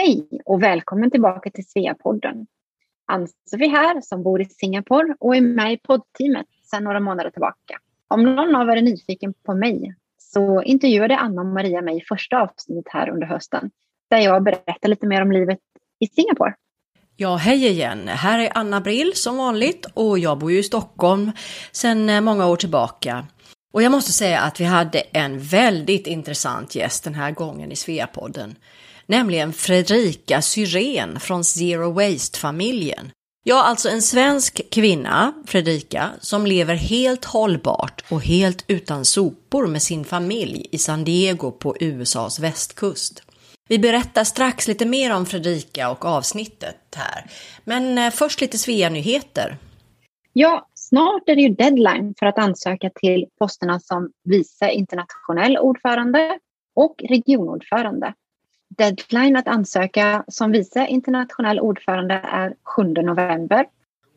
Hej och välkommen tillbaka till Sveapodden. Ann-Sofie här som bor i Singapore och är med i poddteamet sedan några månader tillbaka. Om någon av er är nyfiken på mig så intervjuade Anna och Maria mig i första avsnittet här under hösten där jag berättar lite mer om livet i Singapore. Ja, hej igen! Här är Anna Brill som vanligt och jag bor ju i Stockholm sedan eh, många år tillbaka. Och jag måste säga att vi hade en väldigt intressant gäst den här gången i Sveapodden nämligen Fredrika Syrén från Zero Waste-familjen. Ja, alltså en svensk kvinna, Fredrika, som lever helt hållbart och helt utan sopor med sin familj i San Diego på USAs västkust. Vi berättar strax lite mer om Fredrika och avsnittet här. Men eh, först lite Svea-nyheter. Ja, snart är det ju deadline för att ansöka till posterna som vice internationell ordförande och regionordförande. Deadline att ansöka som vice internationell ordförande är 7 november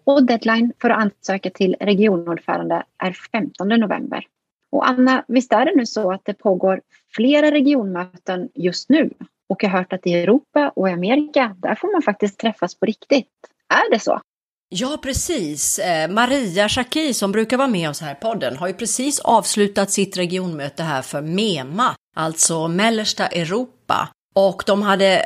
och deadline för att ansöka till regionordförande är 15 november. Och Anna, visst är det nu så att det pågår flera regionmöten just nu? Och jag har hört att i Europa och i Amerika, där får man faktiskt träffas på riktigt. Är det så? Ja, precis. Eh, Maria Schacki som brukar vara med oss här i podden har ju precis avslutat sitt regionmöte här för MEMA, alltså mellersta Europa. Och de hade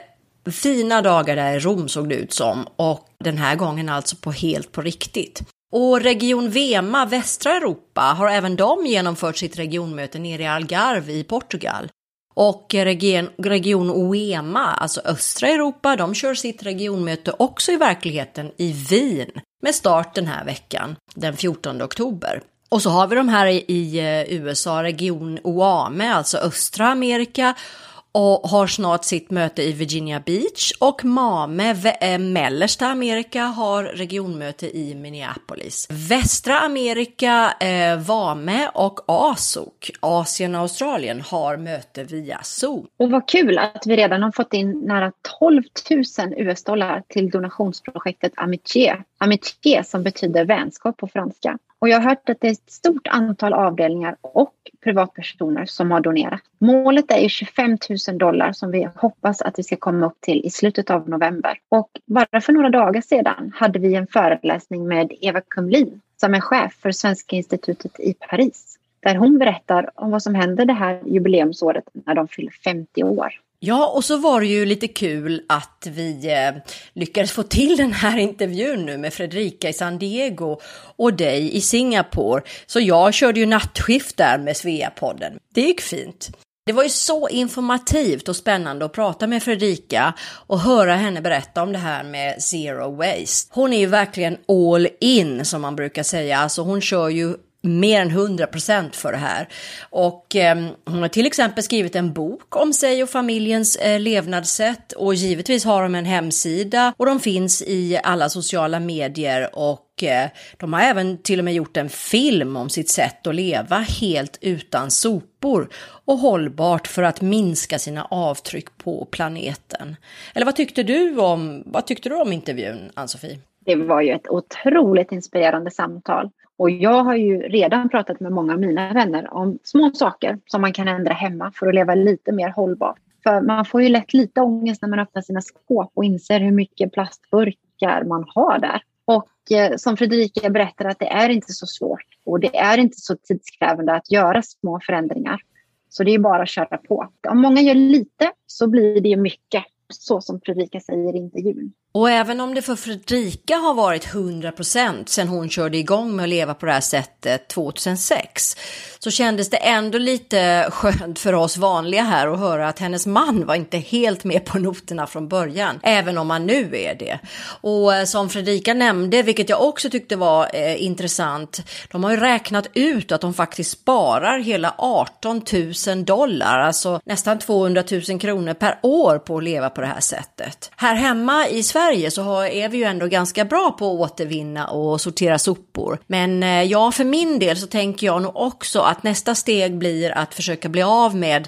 fina dagar där i Rom såg det ut som och den här gången alltså på helt på riktigt. Och Region Vema, västra Europa, har även de genomfört sitt regionmöte nere i Algarve i Portugal. Och region, region OEMA, alltså östra Europa, de kör sitt regionmöte också i verkligheten i Wien med start den här veckan, den 14 oktober. Och så har vi de här i, i eh, USA, region OAME, alltså östra Amerika och har snart sitt möte i Virginia Beach och MAME, eh, mellersta Amerika, har regionmöte i Minneapolis. Västra Amerika, eh, VAME och Asok, Asien och Australien, har möte via Zoom. Och vad kul att vi redan har fått in nära 12 000 US-dollar till donationsprojektet Amitié. Amitié som betyder vänskap på franska. Och jag har hört att det är ett stort antal avdelningar och privatpersoner som har donerat. Målet är 25 000 dollar som vi hoppas att vi ska komma upp till i slutet av november. Och bara för några dagar sedan hade vi en föreläsning med Eva Kumlin som är chef för Svenska institutet i Paris. Där hon berättar om vad som händer det här jubileumsåret när de fyller 50 år. Ja, och så var det ju lite kul att vi eh, lyckades få till den här intervjun nu med Fredrika i San Diego och dig i Singapore. Så jag körde ju nattskift där med Sveapodden. Det gick fint. Det var ju så informativt och spännande att prata med Fredrika och höra henne berätta om det här med zero waste. Hon är ju verkligen all in som man brukar säga, alltså hon kör ju mer än 100 procent för det här. Och eh, hon har till exempel skrivit en bok om sig och familjens eh, levnadssätt och givetvis har de en hemsida och de finns i alla sociala medier och eh, de har även till och med gjort en film om sitt sätt att leva helt utan sopor och hållbart för att minska sina avtryck på planeten. Eller vad tyckte du om, vad tyckte du om intervjun, Ann-Sofie? Det var ju ett otroligt inspirerande samtal. Och jag har ju redan pratat med många av mina vänner om små saker som man kan ändra hemma för att leva lite mer hållbart. För man får ju lätt lite ångest när man öppnar sina skåp och inser hur mycket plastburkar man har där. Och eh, som Fredrika berättar att det är inte så svårt och det är inte så tidskrävande att göra små förändringar. Så det är bara att köra på. Om många gör lite så blir det ju mycket, så som Fredrika säger i intervjun. Och även om det för Fredrika har varit 100% sedan hon körde igång med att leva på det här sättet 2006 så kändes det ändå lite skönt för oss vanliga här att höra att hennes man var inte helt med på noterna från början, även om han nu är det. Och eh, som Fredrika nämnde, vilket jag också tyckte var eh, intressant, de har ju räknat ut att de faktiskt sparar hela 18 000 dollar, alltså nästan 200 000 kronor per år på att leva på det här sättet. Här hemma i Sverige Sverige så har, är vi ju ändå ganska bra på att återvinna och sortera sopor. Men eh, ja, för min del så tänker jag nog också att nästa steg blir att försöka bli av med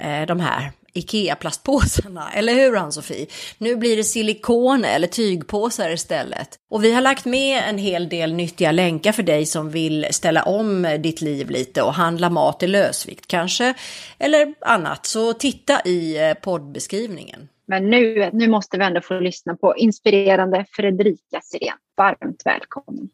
eh, de här IKEA-plastpåsarna, eller hur Ann-Sofie? Nu blir det silikon eller tygpåsar istället. Och vi har lagt med en hel del nyttiga länkar för dig som vill ställa om ditt liv lite och handla mat i lösvikt kanske, eller annat. Så titta i eh, poddbeskrivningen. Men nu, nu måste vi ändå få lyssna på inspirerande Fredrika Sirén. Varmt välkommen!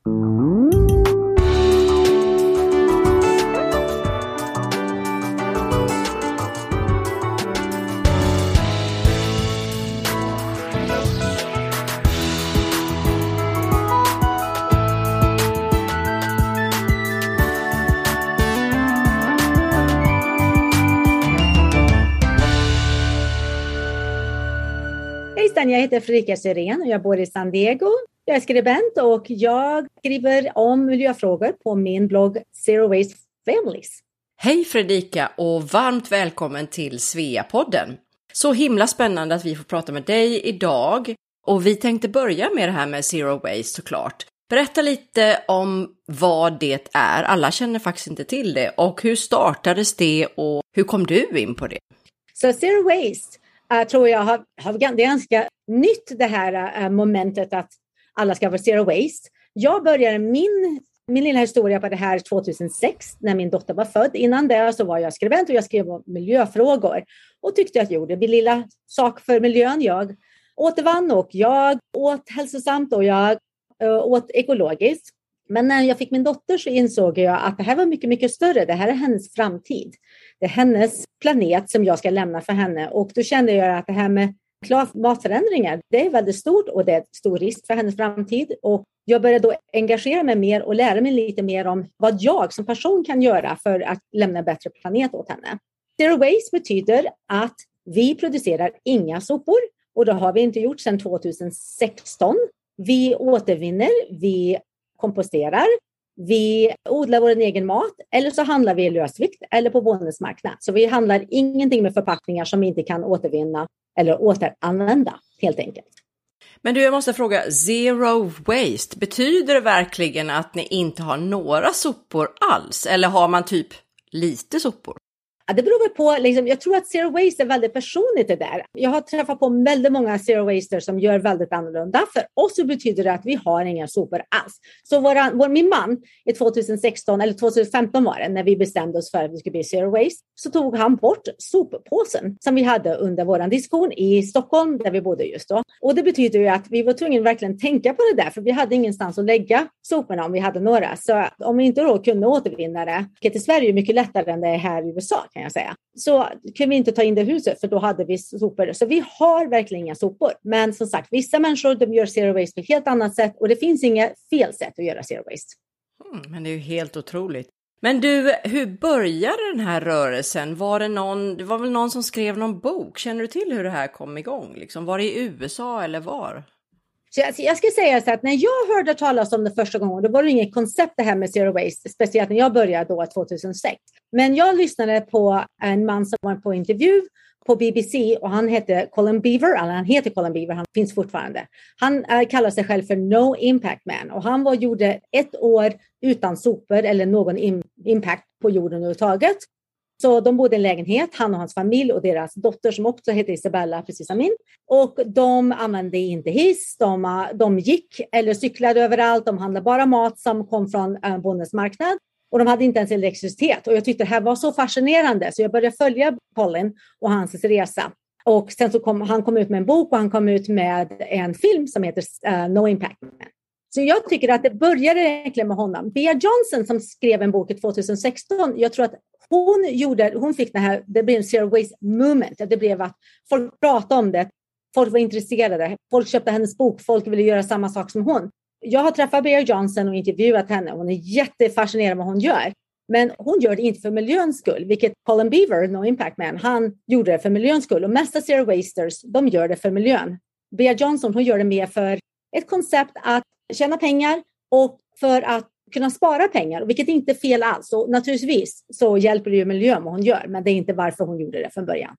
Hejsan, jag heter Fredrika Sirén och jag bor i San Diego. Jag är skribent och jag skriver om miljöfrågor på min blogg Zero Waste Families. Hej Fredrika och varmt välkommen till Sveapodden. Så himla spännande att vi får prata med dig idag. Och vi tänkte börja med det här med Zero Waste såklart. Berätta lite om vad det är. Alla känner faktiskt inte till det. Och hur startades det och hur kom du in på det? Så Zero Waste uh, tror jag har, har det är ganska nytt det här uh, momentet att alla ska vara zero waste. Jag började min, min lilla historia på det här 2006 när min dotter var född. Innan det så var jag skribent och jag skrev om miljöfrågor och tyckte att jag gjorde min lilla sak för miljön. Jag återvann och jag åt hälsosamt och jag uh, åt ekologiskt. Men när jag fick min dotter så insåg jag att det här var mycket, mycket större. Det här är hennes framtid. Det är hennes planet som jag ska lämna för henne och då kände jag att det här med klimatförändringar, det är väldigt stort och det är stor risk för hennes framtid. Och jag började då engagera mig mer och lära mig lite mer om vad jag som person kan göra för att lämna en bättre planet åt henne. Zero waste betyder att vi producerar inga sopor och det har vi inte gjort sedan 2016. Vi återvinner, vi komposterar, vi odlar vår egen mat eller så handlar vi i lösvikt eller på bonusmarknad. Så vi handlar ingenting med förpackningar som vi inte kan återvinna eller återanvända helt enkelt. Men du, jag måste fråga, zero waste, betyder det verkligen att ni inte har några sopor alls? Eller har man typ lite sopor? Ja, det beror på. Liksom, jag tror att zero waste är väldigt personligt det där. Jag har träffat på väldigt många zero wasters som gör väldigt annorlunda. För oss så betyder det att vi har inga sopor alls. Så våra, vår, min man i 2016 eller 2015 var det när vi bestämde oss för att vi skulle bli zero waste. Så tog han bort soppåsen som vi hade under vår diskussion i Stockholm där vi bodde just då. Och det betyder ju att vi var tvungna att verkligen tänka på det där för vi hade ingenstans att lägga soporna om vi hade några. Så om vi inte då kunde återvinna det, vilket i Sverige är mycket lättare än det är här i USA kan jag säga. Så kunde vi inte ta in det huset för då hade vi sopor. Så vi har verkligen inga sopor. Men som sagt, vissa människor de gör zero waste på ett helt annat sätt och det finns inga fel sätt att göra zero waste. Mm, men det är ju helt otroligt. Men du, hur började den här rörelsen? Var det någon, det var väl någon som skrev någon bok? Känner du till hur det här kom igång? Liksom, var det i USA eller var? Så jag, jag ska säga så att när jag hörde talas om det första gången, då var det inget koncept det här med zero waste, speciellt när jag började då 2006. Men jag lyssnade på en man som var på intervju på BBC och han hette Colin Beaver, eller han heter Colin Beaver, han finns fortfarande. Han äh, kallar sig själv för No Impact Man och han var, gjorde ett år utan sopor eller någon im impact på jorden överhuvudtaget. Så de bodde i en lägenhet, han och hans familj och deras dotter som också heter Isabella, precis som min. Och de använde inte hiss, de, de gick eller cyklade överallt, de handlade bara mat som kom från bondens marknad. Och de hade inte ens elektricitet. Och jag tyckte det här var så fascinerande så jag började följa Colin och hans resa. Och sen så kom han kom ut med en bok och han kom ut med en film som heter uh, No Impact Man. Så jag tycker att det började egentligen med honom. Bea Johnson som skrev en bok 2016, jag tror att hon, gjorde, hon fick det här, det blev en zero waste movement. Det blev att folk pratade om det, folk var intresserade, folk köpte hennes bok, folk ville göra samma sak som hon. Jag har träffat Bea Johnson och intervjuat henne. Hon är jättefascinerad av vad hon gör. Men hon gör det inte för miljöns skull, vilket Colin Beaver, No Impact Man, han gjorde det för miljöns skull. Och mesta zero wasters, de gör det för miljön. Bea Johnson, hon gör det mer för ett koncept att tjäna pengar och för att kunna spara pengar, vilket inte är fel alls. Och naturligtvis så hjälper det ju miljön vad hon gör, men det är inte varför hon gjorde det från början.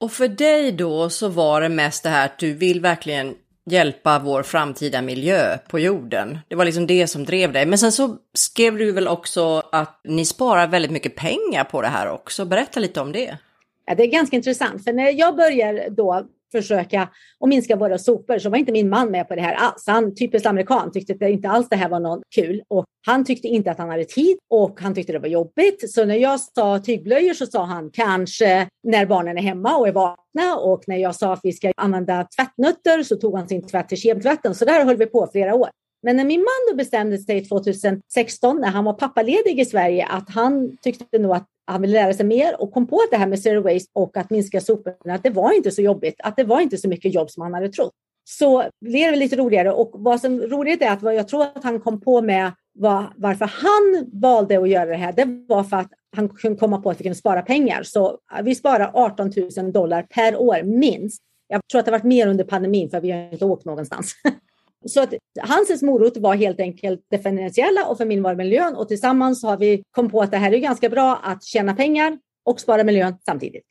Och för dig då så var det mest det här att du vill verkligen hjälpa vår framtida miljö på jorden. Det var liksom det som drev dig. Men sen så skrev du väl också att ni sparar väldigt mycket pengar på det här också. Berätta lite om det. Ja, det är ganska intressant, för när jag började då försöka och minska våra sopor så var inte min man med på det här alls. Han, typiskt amerikan, tyckte att det inte alls det här var något kul och han tyckte inte att han hade tid och han tyckte det var jobbigt. Så när jag sa tygblöjor så sa han kanske när barnen är hemma och är vakna och när jag sa att vi ska använda tvättnötter så tog han sin tvätt till kemtvätten. Så där höll vi på flera år. Men när min man då bestämde sig 2016 när han var pappaledig i Sverige att han tyckte nog att han ville lära sig mer och kom på att det här med zero waste och att minska soporna, att det var inte så jobbigt, att det var inte så mycket jobb som han hade trott. Så blev det lite roligare och vad som är roligt är att vad jag tror att han kom på med var, varför han valde att göra det här, det var för att han kunde komma på att vi kunde spara pengar. Så vi sparar 18 000 dollar per år minst. Jag tror att det varit mer under pandemin för vi har inte åkt någonstans. Så att hans morot var helt enkelt det finansiella och för min var miljön och tillsammans har vi kommit på att det här är ganska bra att tjäna pengar och spara miljön samtidigt.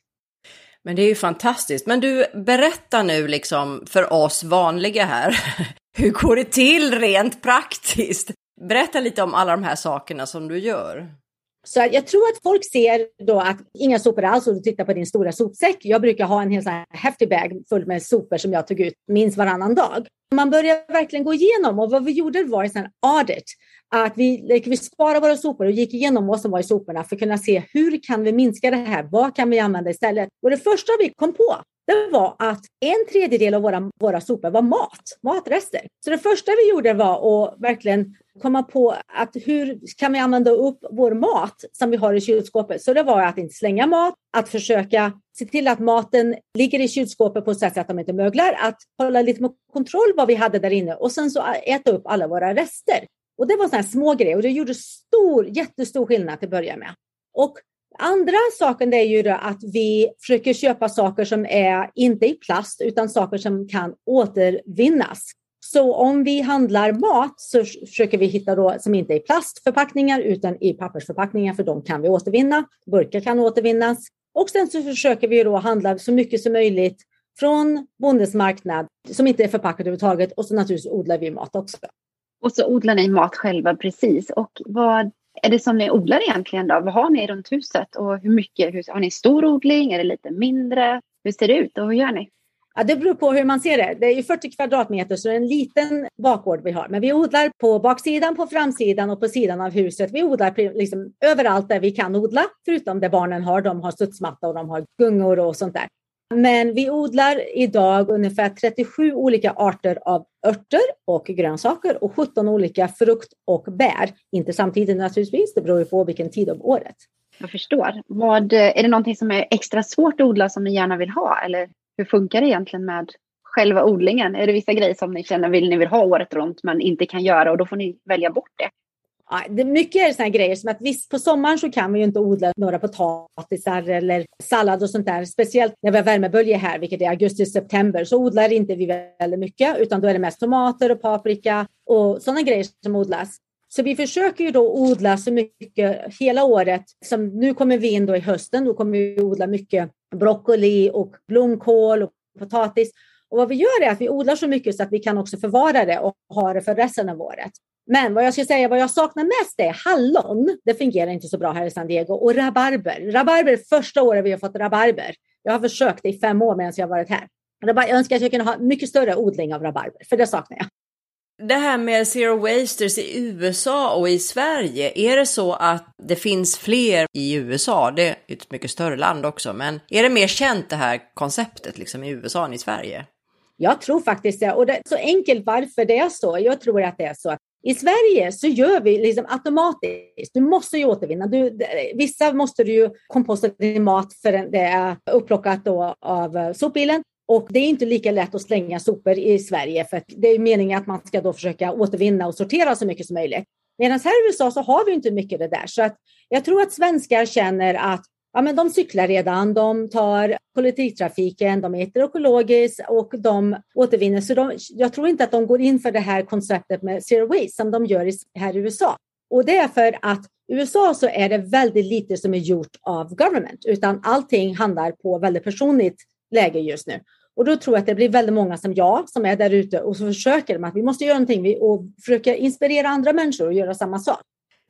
Men det är ju fantastiskt. Men du, berätta nu liksom för oss vanliga här. Hur går det till rent praktiskt? Berätta lite om alla de här sakerna som du gör. Så jag tror att folk ser då att inga sopor alls och du tittar på din stora sopsäck. Jag brukar ha en hel sån här häftig bag full med sopor som jag tog ut minst varannan dag. Man börjar verkligen gå igenom och vad vi gjorde var en audit. Att vi, vi sparade våra sopor och gick igenom vad som var i soporna för att kunna se hur kan vi minska det här? Vad kan vi använda istället? Och det första vi kom på det var att en tredjedel av våra, våra sopor var mat, matrester. Så det första vi gjorde var att verkligen komma på att hur kan vi använda upp vår mat som vi har i kylskåpet? Så det var att inte slänga mat, att försöka se till att maten ligger i kylskåpet på ett sätt så att de inte möglar, att hålla lite med kontroll vad vi hade där inne och sen så äta upp alla våra rester. Och det var sådana små grejer och det gjorde stor, jättestor skillnad till att börja med. Och Andra saken är ju att vi försöker köpa saker som är inte i plast utan saker som kan återvinnas. Så om vi handlar mat så försöker vi hitta då som inte är i plastförpackningar utan i pappersförpackningar för de kan vi återvinna. Burkar kan återvinnas. Och sen så försöker vi då handla så mycket som möjligt från bondens marknad som inte är förpackat överhuvudtaget och så naturligtvis odlar vi mat också. Och så odlar ni mat själva precis. Och vad är det som ni odlar egentligen då? Vad har ni runt huset och hur mycket? Hur, har ni stor odling? Är det lite mindre? Hur ser det ut och hur gör ni? Ja, det beror på hur man ser det. Det är 40 kvadratmeter så det är en liten bakgård vi har. Men vi odlar på baksidan, på framsidan och på sidan av huset. Vi odlar liksom överallt där vi kan odla, förutom där barnen har. De har studsmatta och de har gungor och sånt där. Men vi odlar idag ungefär 37 olika arter av örter och grönsaker och 17 olika frukt och bär. Inte samtidigt naturligtvis, det beror ju på vilken tid av året. Jag förstår. Vad, är det någonting som är extra svårt att odla som ni gärna vill ha? Eller hur funkar det egentligen med själva odlingen? Är det vissa grejer som ni känner vill ni vill ha året runt men inte kan göra och då får ni välja bort det? Ja, det mycket är sådana grejer som att visst på sommaren så kan vi ju inte odla några potatisar eller sallad och sånt där. Speciellt när vi har värmebölje här, vilket är augusti-september, så odlar inte vi väldigt mycket utan då är det mest tomater och paprika och sådana grejer som odlas. Så vi försöker ju då odla så mycket hela året. Som nu kommer vi in då i hösten, då kommer vi odla mycket broccoli och blomkål och potatis. Och vad vi gör är att vi odlar så mycket så att vi kan också förvara det och ha det för resten av året. Men vad jag ska säga, vad jag saknar mest är hallon. Det fungerar inte så bra här i San Diego. Och rabarber. Rabarber första året vi har fått rabarber. Jag har försökt i fem år medan jag har varit här. Jag önskar att jag kunde ha mycket större odling av rabarber, för det saknar jag. Det här med zero wasters i USA och i Sverige, är det så att det finns fler i USA? Det är ett mycket större land också, men är det mer känt det här konceptet liksom i USA än i Sverige? Jag tror faktiskt det. Och det är så enkelt varför det är så. Jag tror att det är så. I Sverige så gör vi liksom automatiskt. Du måste ju återvinna. Du, vissa måste du ju komposta din mat för det är upplockat då av eh, sopbilen. Och det är inte lika lätt att slänga sopor i Sverige för det är meningen att man ska då försöka återvinna och sortera så mycket som möjligt. Medan här i USA så har vi inte mycket det där. Så att jag tror att svenskar känner att ja, men de cyklar redan, de tar kollektivtrafiken, de äter ekologiskt och de återvinner. Så de, jag tror inte att de går in för det här konceptet med zero waste som de gör här i USA. Och det är för att i USA så är det väldigt lite som är gjort av government, utan allting handlar på väldigt personligt läge just nu. Och då tror jag att det blir väldigt många som jag som är där ute och så försöker de att vi måste göra någonting och försöka inspirera andra människor att göra samma sak.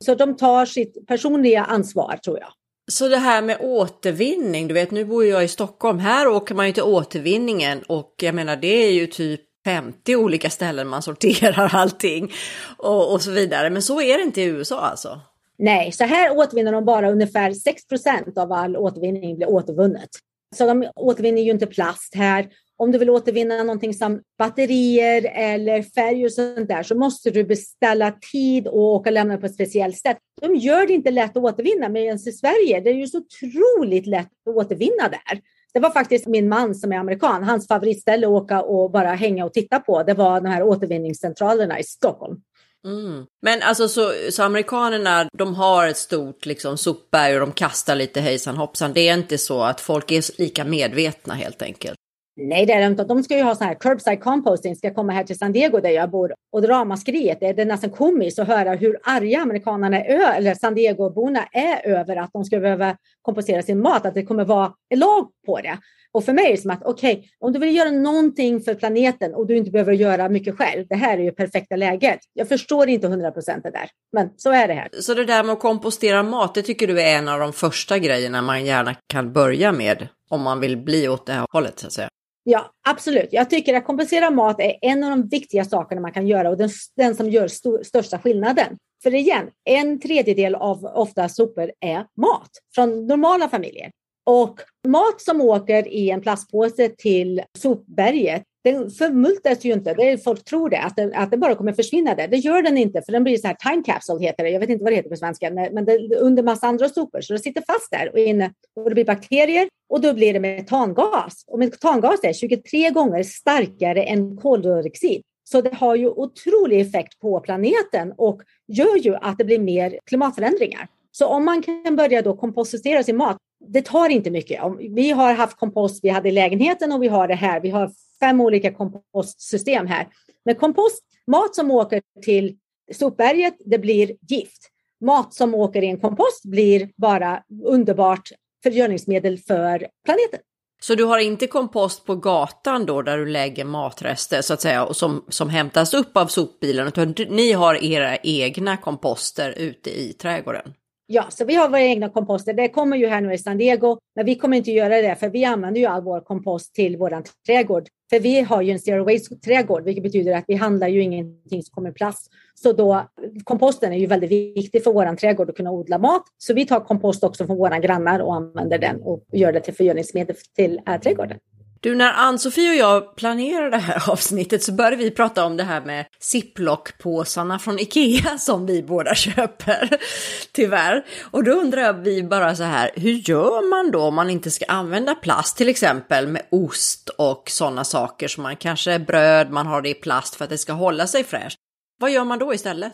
Så de tar sitt personliga ansvar tror jag. Så det här med återvinning, du vet nu bor jag i Stockholm, här åker man ju till återvinningen och jag menar det är ju typ 50 olika ställen man sorterar allting och, och så vidare. Men så är det inte i USA alltså? Nej, så här återvinner de bara ungefär 6% av all återvinning blir återvunnet. Så de återvinner ju inte plast här. Om du vill återvinna någonting som batterier eller färg och sånt där så måste du beställa tid och åka och lämna på ett speciellt sätt. De gör det inte lätt att återvinna, men i Sverige det är ju så otroligt lätt att återvinna där. Det var faktiskt min man som är amerikan, hans favoritställe att åka och bara hänga och titta på. Det var de här återvinningscentralerna i Stockholm. Mm. Men alltså så, så, amerikanerna, de har ett stort liksom sopberg och de kastar lite hejsan hoppsan. Det är inte så att folk är lika medvetna helt enkelt. Nej, det är det inte. De ska ju ha så här curbside composting, ska komma här till San Diego där jag bor. Och dramaskriet, det är nästan komiskt att höra hur arga amerikanerna är, eller San Diego-borna är över att de ska behöva kompostera sin mat, att det kommer vara lag på det. Och för mig är det som att okej, okay, om du vill göra någonting för planeten och du inte behöver göra mycket själv, det här är ju perfekta läget. Jag förstår inte 100 procent det där, men så är det här. Så det där med att kompostera mat, det tycker du är en av de första grejerna man gärna kan börja med om man vill bli åt det här hållet så att säga? Ja, absolut. Jag tycker att kompensera mat är en av de viktiga sakerna man kan göra och den, den som gör stor, största skillnaden. För igen, en tredjedel av ofta sopor är mat från normala familjer. Och mat som åker i en plastpåse till sopberget, den förmultas ju inte. Det är, folk tror det att, den, att den bara kommer försvinna där. Det gör den inte, för den blir så här time capsule heter det. Jag vet inte vad det heter på svenska, men det, under massa andra sopor. Så det sitter fast där och, inne, och det blir bakterier och då blir det metangas. Och metangas är 23 gånger starkare än koldioxid. Så det har ju otrolig effekt på planeten och gör ju att det blir mer klimatförändringar. Så om man kan börja då kompostera sin mat, det tar inte mycket. Vi har haft kompost, vi hade i lägenheten och vi har det här. Vi har fem olika kompostsystem här. Men kompost, mat som åker till sopberget, det blir gift. Mat som åker i en kompost blir bara underbart förgöringsmedel för planeten. Så du har inte kompost på gatan då där du lägger matrester så att säga och som, som hämtas upp av sopbilen utan ni har era egna komposter ute i trädgården? Ja, så vi har våra egna komposter. Det kommer ju här nu i San Diego, men vi kommer inte göra det för vi använder ju all vår kompost till vår trädgård. För vi har ju en zero waste-trädgård, vilket betyder att vi handlar ju ingenting som kommer i plast. Så då, komposten är ju väldigt viktig för vår trädgård att kunna odla mat. Så vi tar kompost också från våra grannar och använder den och gör det till förgöringsmedel till äh, trädgården. Du, när Ann-Sofie och jag planerade det här avsnittet så började vi prata om det här med ziplock-påsarna från Ikea som vi båda köper, tyvärr. Och då undrar vi bara så här, hur gör man då om man inte ska använda plast, till exempel med ost och sådana saker som man kanske bröd, man har det i plast för att det ska hålla sig fräscht. Vad gör man då istället?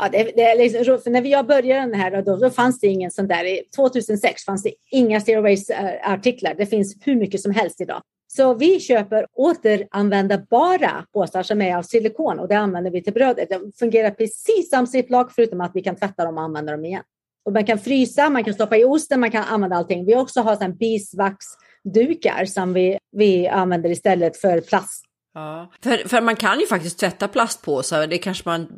Ja, det, det liksom, för när jag började den här då, då fanns det ingen sån där. 2006 fanns det inga zero waste eh, artiklar. Det finns hur mycket som helst idag. Så vi köper återanvändbara påsar som är av silikon och det använder vi till brödet. De fungerar precis som ziplock förutom att vi kan tvätta dem och använda dem igen. Och man kan frysa, man kan stoppa i osten, man kan använda allting. Vi också har bisvaxdukar som vi, vi använder istället för plast. Ja, för, för man kan ju faktiskt tvätta plastpåsar, det kanske man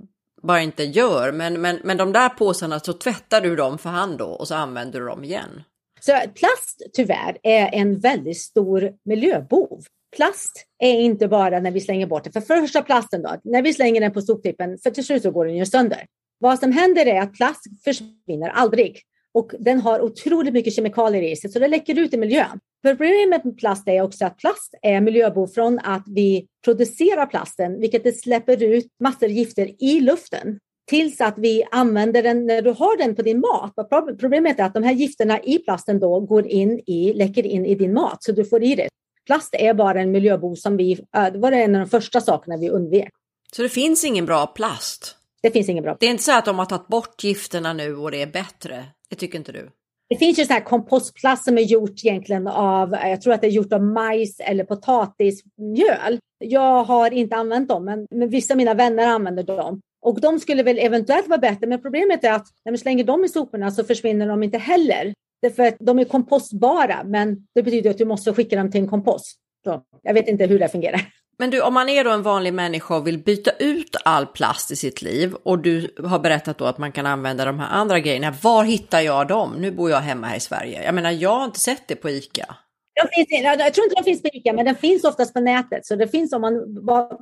bara inte gör. Men, men, men de där påsarna så tvättar du dem för hand då och så använder du dem igen. Så plast tyvärr är en väldigt stor miljöbov. Plast är inte bara när vi slänger bort det. För första plasten då, när vi slänger den på soptippen, för till slut så går den ju sönder. Vad som händer är att plast försvinner aldrig och den har otroligt mycket kemikalier i sig så det läcker ut i miljön. Problemet med plast är också att plast är miljöbov från att vi producerar plasten, vilket det släpper ut massor gifter i luften tills att vi använder den när du har den på din mat. Problemet är att de här gifterna i plasten då går in i, läcker in i din mat så du får i det. Plast är bara en miljöbov som vi, det var en av de första sakerna vi undvek. Så det finns ingen bra plast? Det finns ingen bra. Det är inte så att de har tagit bort gifterna nu och det är bättre? Det tycker inte du? Det finns ju så här kompostplast som är gjort egentligen av, jag tror att det är gjort av majs eller potatismjöl. Jag har inte använt dem, men, men vissa av mina vänner använder dem. Och de skulle väl eventuellt vara bättre, men problemet är att när man slänger dem i soporna så försvinner de inte heller. Därför att de är kompostbara, men det betyder att du måste skicka dem till en kompost. Så jag vet inte hur det fungerar. Men du, om man är då en vanlig människa och vill byta ut all plast i sitt liv och du har berättat då att man kan använda de här andra grejerna. Var hittar jag dem? Nu bor jag hemma här i Sverige. Jag menar, jag har inte sett det på ICA. De finns, jag tror inte de finns på ICA, men den finns oftast på nätet. Så det finns om man,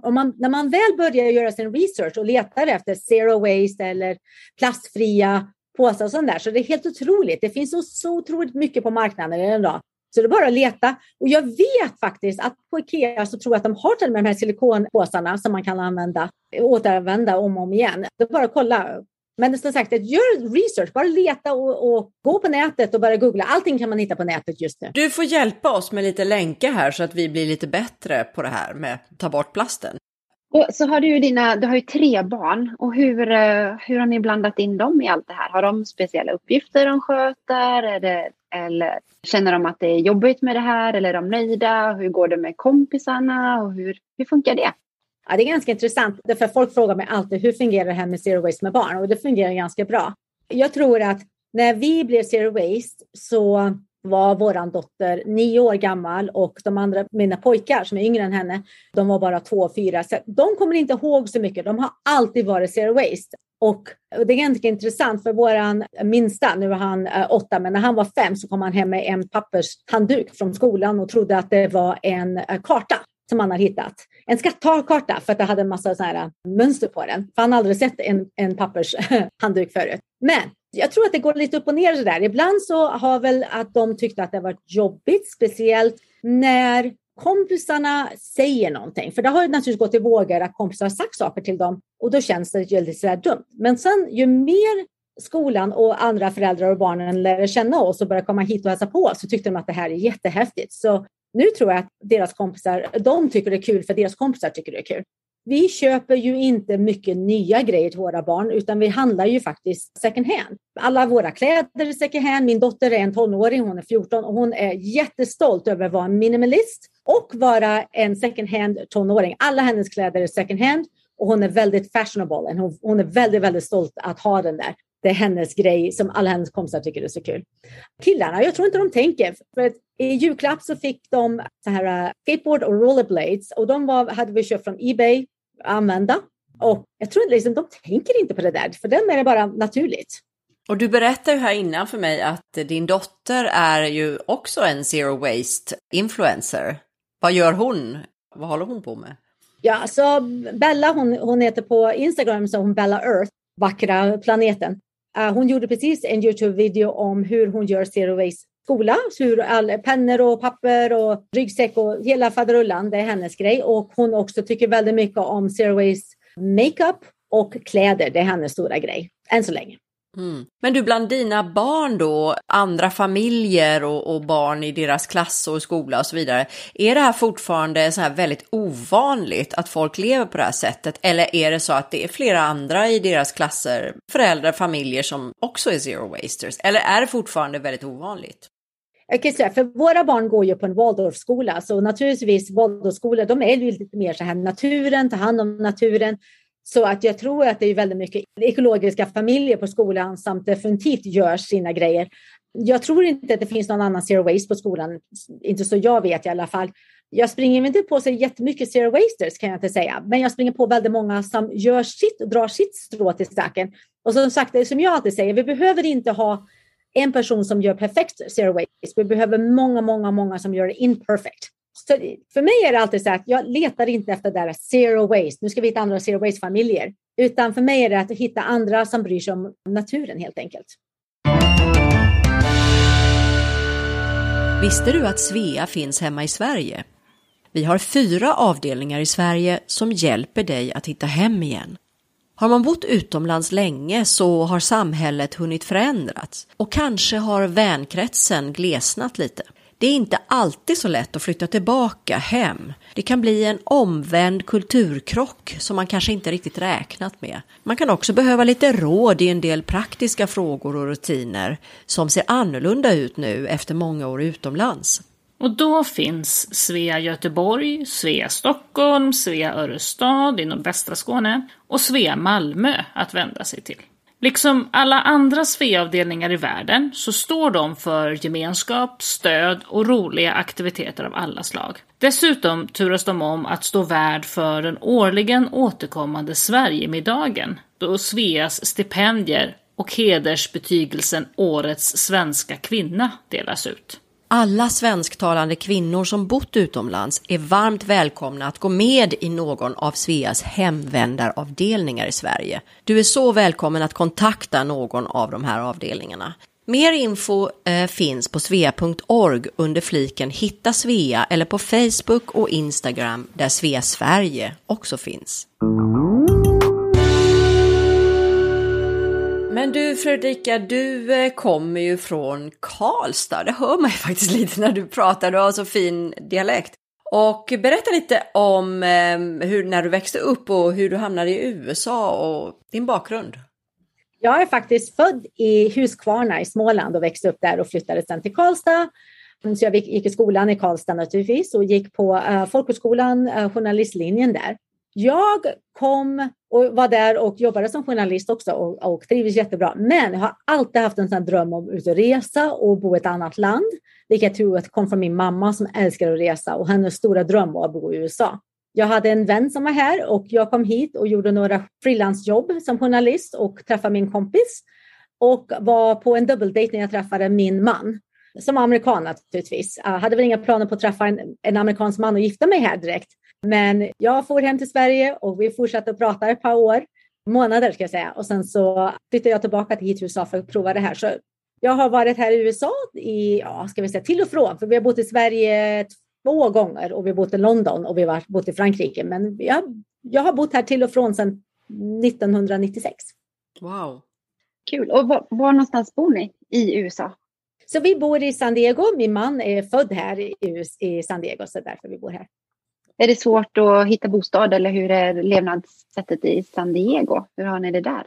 om man, när man väl börjar göra sin research och letar efter zero waste eller plastfria påsar och sånt där. Så det är helt otroligt. Det finns så, så otroligt mycket på marknaden idag. Så det är bara att leta. Och jag vet faktiskt att på Ikea så tror jag att de har till och med de här silikonpåsarna som man kan använda, återanvända om och om igen. Det är bara att kolla. Men som sagt, gör research, bara leta och, och, gå på nätet och bara googla. Allting kan man hitta på nätet just nu. Du får hjälpa oss med lite länkar här så att vi blir lite bättre på det här med att ta bort plasten. Och så har du dina, du har ju tre barn och hur, eh, hur har ni blandat in dem i allt det här? Har de speciella uppgifter de sköter? Det, eller känner de att det är jobbigt med det här eller är de nöjda? Hur går det med kompisarna och hur, hur funkar det? Ja, det är ganska intressant, för folk frågar mig alltid hur fungerar det här med zero waste med barn? Och det fungerar ganska bra. Jag tror att när vi blev zero waste så var vår dotter nio år gammal och de andra, mina pojkar som är yngre än henne, de var bara två och fyra. Så de kommer inte ihåg så mycket. De har alltid varit zero waste. Och det är ganska intressant för våran minsta, nu är han eh, åtta, men när han var fem så kom han hem med en pappershandduk från skolan och trodde att det var en eh, karta som han har hittat. En skattkarta för att det hade en massa så här äh, mönster på den. För han har aldrig sett en, en pappershandduk förut. Men jag tror att det går lite upp och ner så där. Ibland så har väl att de tyckte att det var jobbigt, speciellt när kompisarna säger någonting. För det har ju naturligtvis gått i vågor att kompisar har sagt saker till dem och då känns det lite sådär dumt. Men sen ju mer skolan och andra föräldrar och barnen lär känna oss och börjar komma hit och hälsa på oss så tyckte de att det här är jättehäftigt. Så nu tror jag att deras kompisar, de tycker det är kul för deras kompisar tycker det är kul. Vi köper ju inte mycket nya grejer till våra barn, utan vi handlar ju faktiskt second hand. Alla våra kläder är second hand. Min dotter är en tonåring, hon är 14 och hon är jättestolt över att vara minimalist och vara en second hand tonåring. Alla hennes kläder är second hand och hon är väldigt fashionable. Hon, hon är väldigt, väldigt stolt att ha den där. Det är hennes grej som alla hennes kompisar tycker är så kul. Killarna, jag tror inte de tänker. För I julklapp så fick de så här uh, skateboard och rollerblades och de var, hade vi köpt från Ebay använda. Och jag tror liksom, de tänker inte på det där, för dem är det bara naturligt. Och du berättade ju här innan för mig att din dotter är ju också en zero waste influencer. Vad gör hon? Vad håller hon på med? Ja, så Bella, hon, hon heter på Instagram så hon Bella Earth, vackra planeten. Uh, hon gjorde precis en Youtube-video om hur hon gör zero waste skola, hur all, pennor och papper och ryggsäck och hela faderullan, det är hennes grej. Och hon också tycker väldigt mycket om zero waste makeup och kläder, det är hennes stora grej, än så länge. Mm. Men du, bland dina barn då, andra familjer och, och, barn i deras klass och skola och så vidare, är det här fortfarande så här väldigt ovanligt att folk lever på det här sättet? Eller är det så att det är flera andra i deras klasser, föräldrar, familjer som också är zero wasters? Eller är det fortfarande väldigt ovanligt? Jag kan säga, för våra barn går ju på en Waldorfskola, så naturligtvis Waldorfskolor, de är ju lite mer så här naturen, ta hand om naturen. Så att jag tror att det är väldigt mycket ekologiska familjer på skolan som definitivt gör sina grejer. Jag tror inte att det finns någon annan zero waste på skolan, inte så jag vet i alla fall. Jag springer inte på så jättemycket zero wasters kan jag inte säga, men jag springer på väldigt många som gör sitt och drar sitt strå till stacken. Och som sagt, det som jag alltid säger, vi behöver inte ha en person som gör perfekt zero waste. Vi behöver många, många, många som gör det imperfect. Så för mig är det alltid så att jag letar inte efter det där zero waste. Nu ska vi hitta andra zero waste familjer, utan för mig är det att hitta andra som bryr sig om naturen helt enkelt. Visste du att Svea finns hemma i Sverige? Vi har fyra avdelningar i Sverige som hjälper dig att hitta hem igen. Har man bott utomlands länge så har samhället hunnit förändrats. och kanske har vänkretsen glesnat lite. Det är inte alltid så lätt att flytta tillbaka hem. Det kan bli en omvänd kulturkrock som man kanske inte riktigt räknat med. Man kan också behöva lite råd i en del praktiska frågor och rutiner som ser annorlunda ut nu efter många år utomlands. Och då finns Svea Göteborg, Svea Stockholm, Svea Örestad i nordvästra Skåne och Svea Malmö att vända sig till. Liksom alla andra Svea-avdelningar i världen så står de för gemenskap, stöd och roliga aktiviteter av alla slag. Dessutom turas de om att stå värd för den årligen återkommande Sverigemiddagen, då Sveas stipendier och hedersbetygelsen Årets svenska kvinna delas ut. Alla svensktalande kvinnor som bott utomlands är varmt välkomna att gå med i någon av Sveas hemvändaravdelningar i Sverige. Du är så välkommen att kontakta någon av de här avdelningarna. Mer info eh, finns på svea.org under fliken Hitta Svea eller på Facebook och Instagram där Svea Sverige också finns. Men du Fredrika, du eh, kommer ju från Karlstad. Det hör man ju faktiskt lite när du pratar. Du har så fin dialekt. Och berätta lite om ehm, hur, när du växte upp och hur du hamnade i USA och din bakgrund. Jag är faktiskt född i Huskvarna i Småland och växte upp där och flyttade sen till Karlstad. Så jag gick i skolan i Karlstad naturligtvis och gick på eh, folkhögskolan, eh, journalistlinjen där. Jag kom och var där och jobbade som journalist också och, och trivdes jättebra. Men jag har alltid haft en sån dröm om att resa och bo i ett annat land. Vilket jag tror att kom från min mamma som älskar att resa och hennes stora dröm var att bo i USA. Jag hade en vän som var här och jag kom hit och gjorde några frilansjobb som journalist och träffade min kompis och var på en dubbeldejt när jag träffade min man som amerikan naturligtvis. Jag hade väl inga planer på att träffa en, en amerikansk man och gifta mig här direkt. Men jag for hem till Sverige och vi fortsatte att prata ett par år, månader ska jag säga. Och sen så flyttade jag tillbaka till hit USA för att prova det här. Så jag har varit här i USA i, ja, ska vi säga till och från, för vi har bott i Sverige två gånger och vi har bott i London och vi har bott i Frankrike. Men jag, jag har bott här till och från sedan 1996. Wow. Kul. Och var, var någonstans bor ni i USA? Så vi bor i San Diego. Min man är född här i, i San Diego, så därför vi bor här. Är det svårt att hitta bostad eller hur är levnadssättet i San Diego? Hur har ni det där?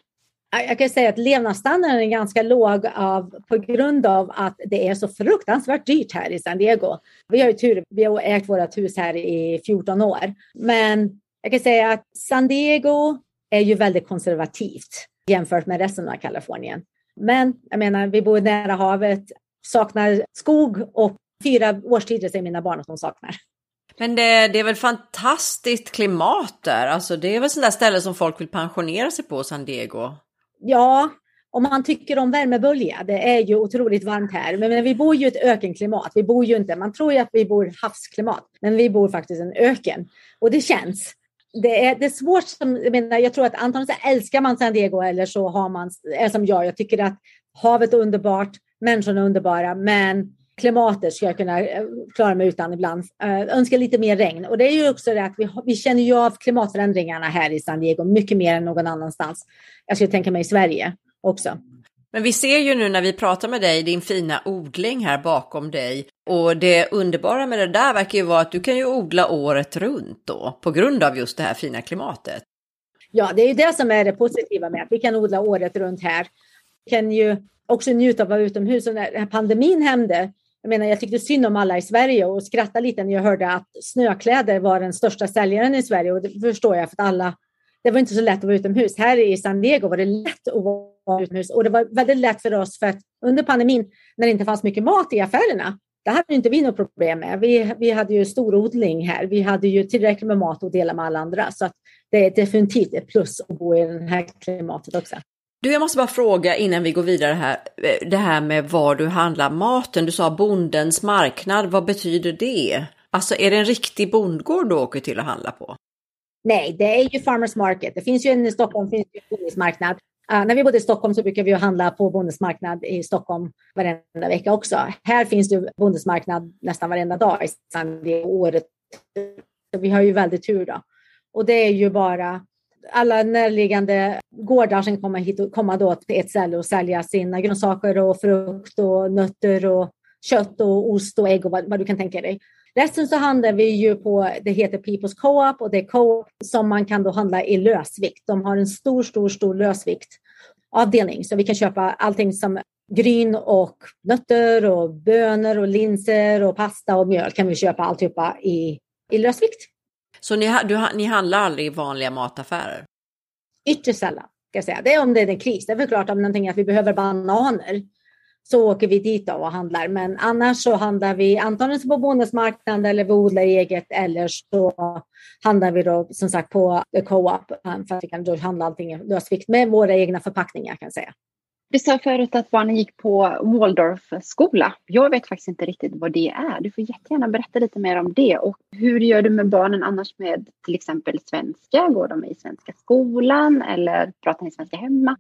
Jag kan säga att levnadsstandarden är ganska låg av, på grund av att det är så fruktansvärt dyrt här i San Diego. Vi har ju tur, vi har ägt vårt hus här i 14 år. Men jag kan säga att San Diego är ju väldigt konservativt jämfört med resten av Kalifornien. Men jag menar, vi bor nära havet, saknar skog och fyra årstider säger mina barn att de saknar. Men det, det, är väl fantastiskt klimat där? Alltså det är väl sådana ställe som folk vill pensionera sig på, San Diego? Ja, om man tycker om värmebölja. Det är ju otroligt varmt här. Men, men vi bor ju i ett ökenklimat. Vi bor ju inte, man tror ju att vi bor havsklimat, men vi bor faktiskt i en öken. Och det känns. Det är, det är svårt, som, jag, menar, jag tror att antagligen så älskar man San Diego eller så har man, är som jag, jag tycker att havet är underbart, människorna är underbara, men klimatet ska jag kunna eh, klara mig utan ibland. Uh, önskar lite mer regn. Och det är ju också det att vi, vi känner ju av klimatförändringarna här i San Diego mycket mer än någon annanstans. Jag skulle tänka mig i Sverige också. Men vi ser ju nu när vi pratar med dig, din fina odling här bakom dig. Och det underbara med det där verkar ju vara att du kan ju odla året runt då, på grund av just det här fina klimatet. Ja, det är ju det som är det positiva med att vi kan odla året runt här. Vi kan ju också njuta av att vara utomhus. Och när pandemin hände jag menar, jag tyckte synd om alla i Sverige och skrattade lite när jag hörde att snökläder var den största säljaren i Sverige och det förstår jag för att alla det var inte så lätt att vara utomhus. Här i San Diego var det lätt att vara utomhus och det var väldigt lätt för oss för att under pandemin när det inte fanns mycket mat i affärerna, det hade inte vi något problem med. Vi, vi hade ju storodling här. Vi hade ju tillräckligt med mat att dela med alla andra så att det är definitivt ett plus att bo i det här klimatet också. Du, jag måste bara fråga innan vi går vidare här, eh, det här med var du handlar maten. Du sa bondens marknad, vad betyder det? Alltså är det en riktig bondgård du åker till och handlar på? Nej, det är ju Farmers Market. Det finns ju en i Stockholm, finns ju en bondens marknad. Uh, ah, när vi bodde i Stockholm så brukade vi handla på Bondens marknad i Stockholm varenda vecka också. Här finns det Bondens marknad nästan varenda dag i San året. Så vi har ju väldigt tur då. Och det är ju bara alla närliggande gårdar som kommer hit och komma då till ett ställe och sälja sina grönsaker och frukt och nötter och kött och ost och ägg och vad, vad du kan tänka dig. Resten så handlar vi ju på, det heter People's Co-op och det är Co-op som man kan då handla i lösvikt. De har en stor, stor, stor lösvikt avdelning så vi kan köpa allting som gryn och nötter och bönor och linser och pasta och mjöl kan vi köpa alltihopa i, i lösvikt. Så ni, du, ni handlar aldrig i vanliga mataffärer? Ytterst sällan. Ska jag säga. Det är om det är en kris. Det är väl klart om någonting att vi behöver bananer så åker vi dit och handlar. Men annars så handlar vi antingen på bonusmarknaden eller vi odlar eget eller så handlar vi då som sagt på co-op för att vi kan då handla allting lösvikt med våra egna förpackningar kan jag säga. Du sa förut att barnen gick på Waldorfskola. Jag vet faktiskt inte riktigt vad det är. Du får jättegärna berätta lite mer om det. Och hur gör du med barnen annars med till exempel svenska? Går de i svenska skolan eller pratar ni svenska hemma?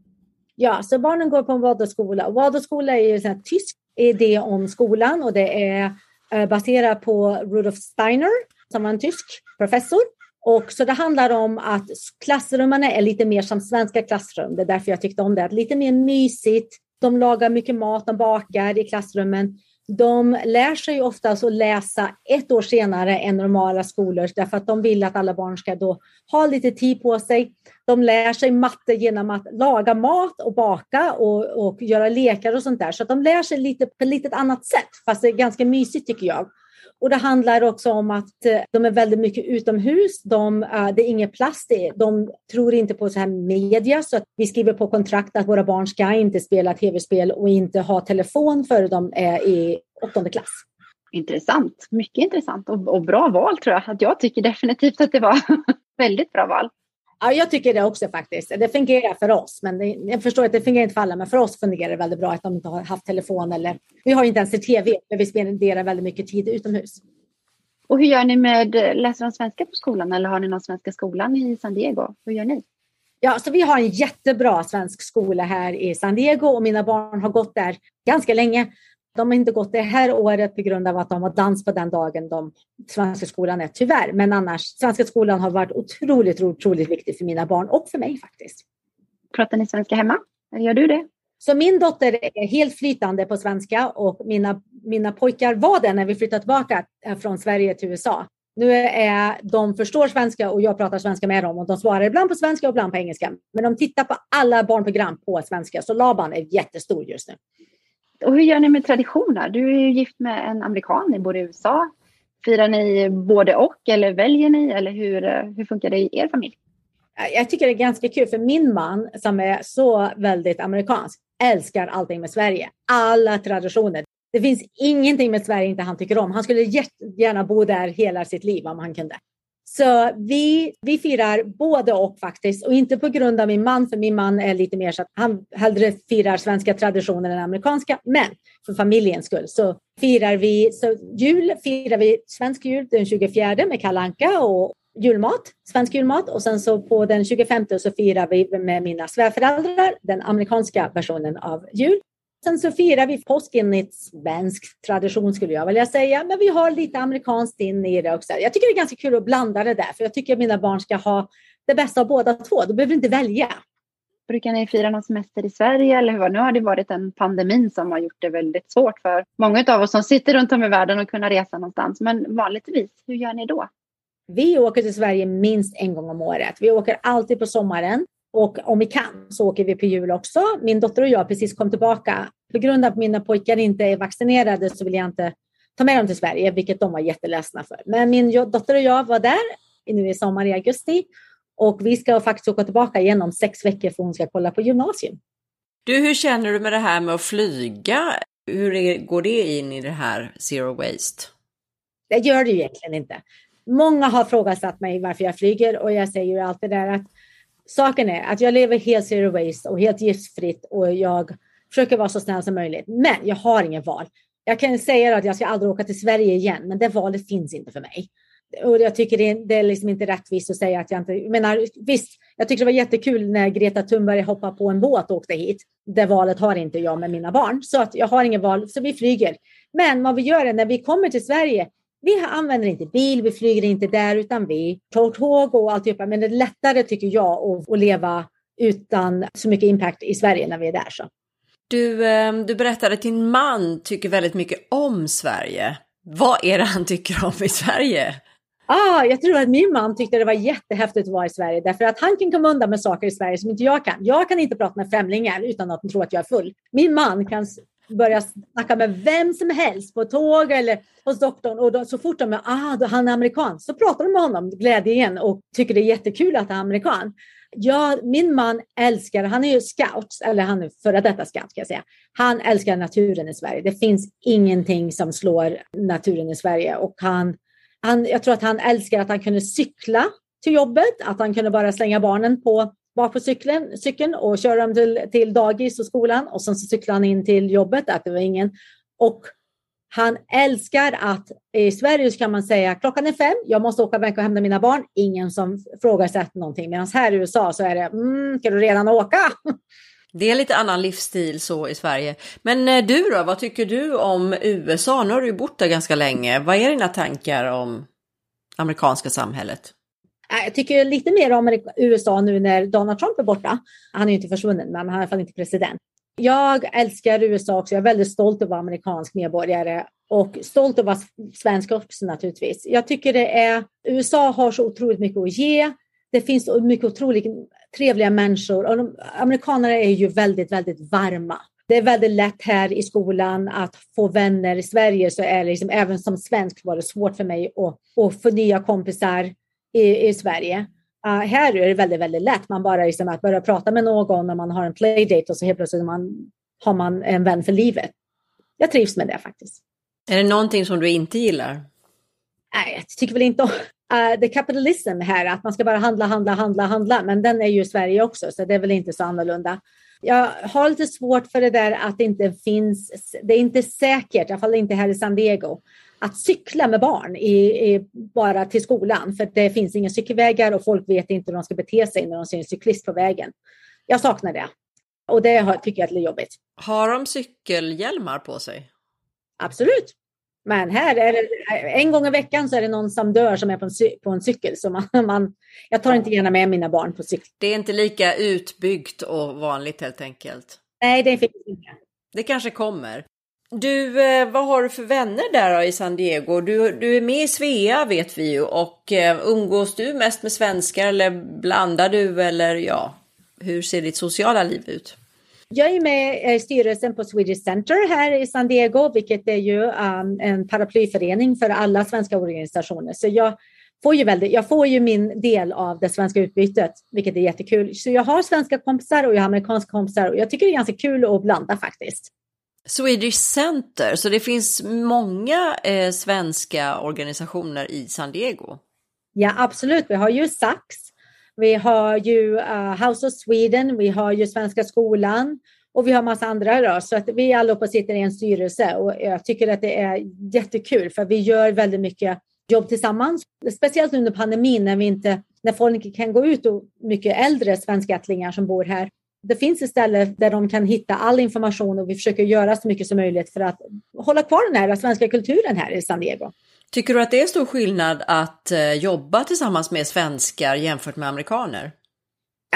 Ja, så barnen går på en Waldorfskola. Waldorfskola är en tysk idé om skolan och det är eh, baserat på Rudolf Steiner som var en tysk professor. Och så det handlar om att klassrummen är lite mer som svenska klassrum. Det är därför jag tyckte om det. Lite mer mysigt. De lagar mycket mat, de bakar i klassrummen. De lär sig oftast att läsa ett år senare än normala skolor därför att de vill att alla barn ska då ha lite tid på sig. De lär sig matte genom att laga mat och baka och, och göra lekar och sånt där. Så de lär sig lite på ett litet annat sätt, fast det är ganska mysigt tycker jag. Och det handlar också om att eh, de är väldigt mycket utomhus. De, eh, det är ingen plast. De tror inte på så här media så att vi skriver på kontrakt att våra barn ska inte spela tv-spel och inte ha telefon före de är i åttonde klass. Intressant, mycket intressant och, och bra val tror jag. Att jag tycker definitivt att det var väldigt bra val. Ja, jag tycker det också faktiskt. Det fungerar för oss, men det, jag förstår att det fungerar inte för alla, men för oss fungerar det väldigt bra att de inte har haft telefon eller vi har inte ens tv, men vi spenderar väldigt mycket tid utomhus. Och hur gör ni med, läser de svenska på skolan eller har ni någon svenska skolan i San Diego? Hur gör ni? Ja, så vi har en jättebra svensk skola här i San Diego och mina barn har gått där ganska länge. De har inte gått det här året på grund av att de har dans på den dagen de svenska skolan är, tyvärr. Men annars, svenska skolan har varit otroligt, otroligt viktig för mina barn och för mig faktiskt. Pratar ni svenska hemma? Eller gör du det? Så min dotter är helt flytande på svenska och mina, mina pojkar var det när vi flyttade tillbaka eh, från Sverige till USA. Nu är de förstår svenska och jag pratar svenska med dem och de svarar ibland på svenska och ibland på engelska. Men de tittar på alla barnprogram på svenska så Laban är jättestor just nu. Och hur gör ni med traditioner? Du är ju gift med en amerikan, ni bor i USA. Firar ni både och eller väljer ni eller hur, eh, hur funkar det i er familj? Jag tycker det är ganska kul för min man som är så väldigt amerikansk älskar allting med Sverige. Alla traditioner. Det finns ingenting med Sverige inte han tycker om. Han skulle jättegärna bo där hela sitt liv om han kunde. Så vi, vi firar både och faktiskt och inte på grund av min man, för min man är lite mer så att han hellre firar svenska traditioner än amerikanska. Men för familjens skull så firar vi, så jul firar vi svensk jul den 24 med kalanka och julmat, svensk julmat och sen så på den 25 så firar vi med mina svärföräldrar den amerikanska versionen av jul. Sen så firar vi påsk enligt svensk tradition skulle jag vilja säga, men vi har lite amerikanskt in i det också. Jag tycker det är ganska kul att blanda det där, för jag tycker att mina barn ska ha det bästa av båda två. De behöver inte välja. Brukar ni fira någon semester i Sverige eller hur? Nu har det varit en pandemin som har gjort det väldigt svårt för många av oss som sitter runt om i världen och kunna resa någonstans. Men vanligtvis, hur gör ni då? Vi åker till Sverige minst en gång om året. Vi åker alltid på sommaren. Och om vi kan så åker vi på jul också. Min dotter och jag precis kom tillbaka. På grund av att mina pojkar inte är vaccinerade så vill jag inte ta med dem till Sverige, vilket de var jätteledsna för. Men min dotter och jag var där nu i sommar i augusti och vi ska faktiskt åka tillbaka igen om sex veckor för hon ska kolla på gymnasium. Du, hur känner du med det här med att flyga? Hur går det in i det här zero waste? Det gör det ju egentligen inte. Många har frågat mig varför jag flyger och jag säger ju alltid där att saken är att jag lever helt zero waste och helt giftfritt och jag försöker vara så snäll som möjligt. Men jag har ingen val. Jag kan säga att jag ska aldrig åka till Sverige igen, men det valet finns inte för mig. Och jag tycker det är, det är liksom inte rättvist att säga att jag inte... Jag menar, visst, jag tycker det var jättekul när Greta Thunberg hoppade på en båt och åkte hit. Det valet har inte jag med mina barn, så att jag har ingen val, så vi flyger. Men vad vi gör är när vi kommer till Sverige, vi använder inte bil, vi flyger inte där, utan vi tar tåg och alltihopa. Men det är lättare, tycker jag, att, leva utan så mycket impact i Sverige när vi är där. Så. Du, ehm, du berättade att din man tycker väldigt mycket om Sverige. Vad är det han tycker om i Sverige? Ah, jag tror att min man tyckte det var jättehäftigt att vara i Sverige därför att han kan komma undan med saker i Sverige som inte jag kan. Jag kan inte prata med främlingar utan att de tror att jag är full. Min man kan börja snacka med vem som helst på tåg eller hos doktorn och då, så fort de är, ah, han är amerikan, så pratar de med honom glädje igen och tycker det är jättekul att han är amerikan. Ja, min man älskar, han är ju scout, eller han är före detta scout kan jag säga. Han älskar naturen i Sverige. Det finns ingenting som slår naturen i Sverige och han, han, jag tror att han älskar att han kunde cykla till jobbet, att han kunde bara slänga barnen på bak på cykeln, cykeln och köra dem till, till dagis och skolan och sen så cyklar han in till jobbet, att det var ingen. Och han älskar att i Sverige så kan man säga klockan är fem, jag måste åka iväg och hämta mina barn. Ingen som frågasätter någonting. Medan här i USA så är det, mm, ska du redan åka? Det är lite annan livsstil så i Sverige. Men eh, du då, vad tycker du om USA? Nu har du ju bott där ganska länge. Vad är dina tankar om amerikanska samhället? Eh, jag tycker lite mer om USA nu när Donald Trump är borta. Han är ju inte försvunnen, men han är i alla fall inte president. Jag älskar USA också. Jag är väldigt stolt över att vara amerikansk medborgare och stolt över att vara svensk också naturligtvis. Jag tycker det är, USA har så otroligt mycket att ge. Det finns så mycket otroligt trevliga människor och de, amerikaner är ju väldigt, väldigt varma. Det är väldigt lätt här i skolan att få vänner. I Sverige så är det liksom, även som svensk var det svårt för mig att, att få nya kompisar i, i Sverige. Uh, här är det väldigt, väldigt lätt. Man bara liksom att börja prata med någon när man har en playdate och så helt plötsligt man, har man en vän för livet. Jag trivs med det faktiskt. Är det någonting som du inte gillar? Nej, jag tycker väl inte om uh, det kapitalism här, att man ska bara handla, handla, handla, handla. Men den är ju i Sverige också, så det är väl inte så annorlunda. Jag har lite svårt för det där att det inte finns, det är inte säkert, i alla fall inte här i San Diego, att cykla med barn i, i, bara till skolan för det finns inga cykelvägar och folk vet inte hur de ska bete sig när de ser en cyklist på vägen. Jag saknar det och det tycker jag är jobbigt. Har de cykelhjälmar på sig? Absolut. Men här är det en gång i veckan så är det någon som dör som är på en, på en cykel. Så man, man, jag tar inte gärna med mina barn på cykel. Det är inte lika utbyggt och vanligt helt enkelt. Nej, det finns inte. Det kanske kommer. Du, eh, vad har du för vänner där då i San Diego? Du, du är med i Svea vet vi ju och eh, umgås du mest med svenskar eller blandar du eller ja, hur ser ditt sociala liv ut? Jag är med eh, i styrelsen på Swedish Center här i San Diego, vilket är ju um, en paraplyförening för alla svenska organisationer. Så jag får, ju väldigt, jag får ju min del av det svenska utbytet, vilket är jättekul. Så jag har svenska kompisar och jag har amerikanska kompisar och jag tycker det är ganska kul att blanda faktiskt. Swedish Center, så det finns många eh, svenska organisationer i San Diego? Ja, absolut. Vi har ju Sax, vi har ju uh, House of Sweden, vi har ju Svenska skolan och vi har massa andra. Då, så att vi allihopa sitter i en styrelse och jag tycker att det är jättekul för vi gör väldigt mycket jobb tillsammans. Speciellt under pandemin när vi inte när folk kan gå ut och mycket äldre svenskättlingar som bor här det finns istället där de kan hitta all information och vi försöker göra så mycket som möjligt för att hålla kvar den här svenska kulturen här i San Diego. Tycker du att det är stor skillnad att eh, jobba tillsammans med svenskar jämfört med amerikaner?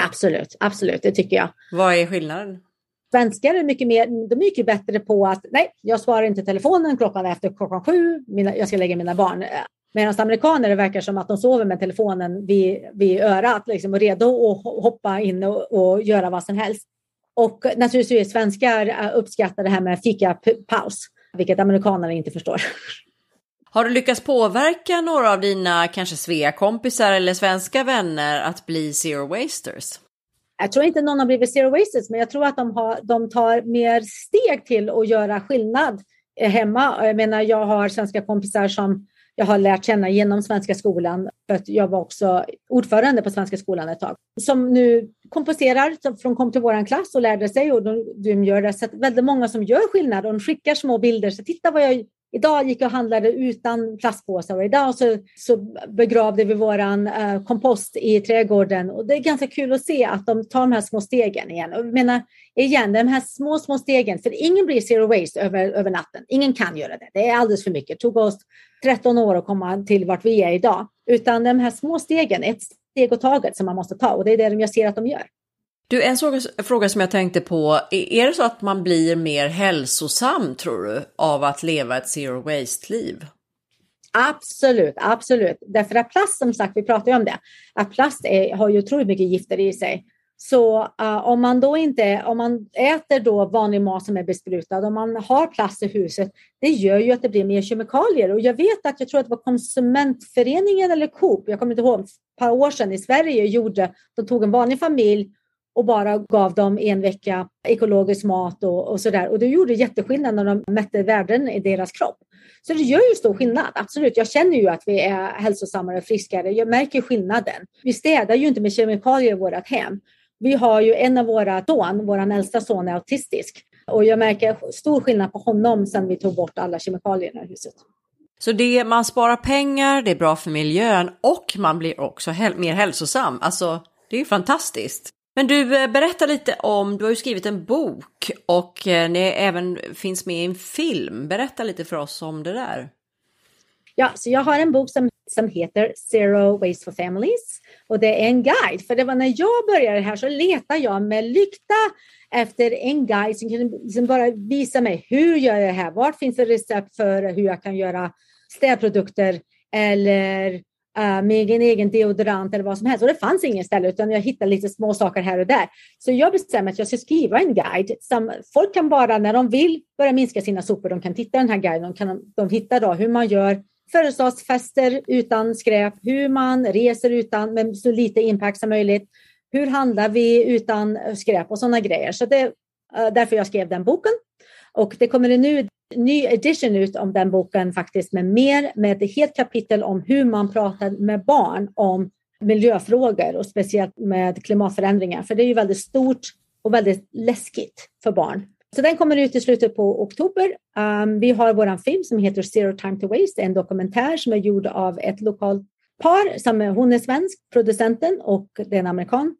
Absolut, absolut, det tycker jag. Vad är skillnaden? Svenskar är mycket, mer, de är mycket bättre på att nej, jag svarar inte telefonen klockan efter klockan sju, mina, jag ska lägga mina barn. Medan amerikaner det verkar som att de sover med telefonen vid, vid örat liksom, och redo att hoppa in och, och göra vad som helst. Och naturligtvis svenskar uppskattar det här med fika-paus, vilket amerikanerna inte förstår. Har du lyckats påverka några av dina kanske Svea-kompisar eller svenska vänner att bli zero wasters? Jag tror inte någon har blivit zero wasters, men jag tror att de, har, de tar mer steg till att göra skillnad hemma. Jag menar, jag har svenska kompisar som jag har lärt känna genom Svenska skolan. För att jag var också ordförande på Svenska skolan ett tag. Som nu komposterar, som kom till vår klass och lärde sig. Och de, de gör det. Så väldigt många som gör skillnad och de skickar små bilder. Så titta vad jag Idag gick jag och handlade utan plastpåsar och idag så, så begravde vi våran eh, kompost i trädgården och det är ganska kul att se att de tar de här små stegen igen. Och jag menar igen, de här små, små stegen, för ingen blir zero waste över, över natten. Ingen kan göra det. Det är alldeles för mycket. Det tog oss 13 år att komma till vart vi är idag, utan de här små stegen, ett steg åt taget som man måste ta och det är det jag ser att de gör. Du, en fråga som jag tänkte på. Är det så att man blir mer hälsosam, tror du, av att leva ett zero waste-liv? Absolut, absolut. Därför att plast, som sagt, vi pratar ju om det, att plast är, har ju otroligt mycket gifter i sig. Så uh, om man då inte, om man äter då vanlig mat som är besprutad, om man har plast i huset, det gör ju att det blir mer kemikalier. Och jag vet att jag tror att det var Konsumentföreningen eller Coop, jag kommer inte ihåg, ett par år sedan i Sverige gjorde, de tog en vanlig familj och bara gav dem en vecka ekologisk mat och, och där. Och det gjorde jätteskillnad när de mätte värden i deras kropp. Så det gör ju stor skillnad, absolut. Jag känner ju att vi är hälsosammare och friskare. Jag märker skillnaden. Vi städar ju inte med kemikalier i vårt hem. Vi har ju en av våra son, vår äldsta son är autistisk. Och jag märker stor skillnad på honom sedan vi tog bort alla kemikalier i huset. Så det, man sparar pengar, det är bra för miljön och man blir också mer hälsosam. Alltså, det är ju fantastiskt. Men du, berättar berätta lite om, du har ju skrivit en bok och eh, ni även finns med i en film. Berätta lite för oss om det där. Ja, så jag har en bok som, som heter Zero Waste for Families och det är en guide. För det var när jag började här så letade jag med lykta efter en guide som kunde liksom bara visa mig hur gör jag det här? Vart finns det recept för hur jag kan göra städprodukter eller Eh, med en egen deodorant eller vad som helst. Och det fanns ingen ställe utan jag hittade lite små saker här och där. Så jag bestämde att jag ska skriva en guide som folk kan bara när de vill börja minska sina sopor, de kan titta den här guiden, de kan de hitta då hur man gör födelsedagsfester utan skräp, hur man reser utan med så lite impact som möjligt. Hur handlar vi utan skräp och sådana grejer. Så det är därför jag skrev den boken. Och det kommer en ny, ny edition ut om den boken faktiskt med mer, med ett helt kapitel om hur man pratar med barn om miljöfrågor och speciellt med klimatförändringar. För det är ju väldigt stort och väldigt läskigt för barn. Så den kommer ut i slutet på oktober. Um, vi har vår film som heter Zero time to waste, en dokumentär som är gjord av ett lokalt par. Som hon är svensk, producenten, och det är en amerikan.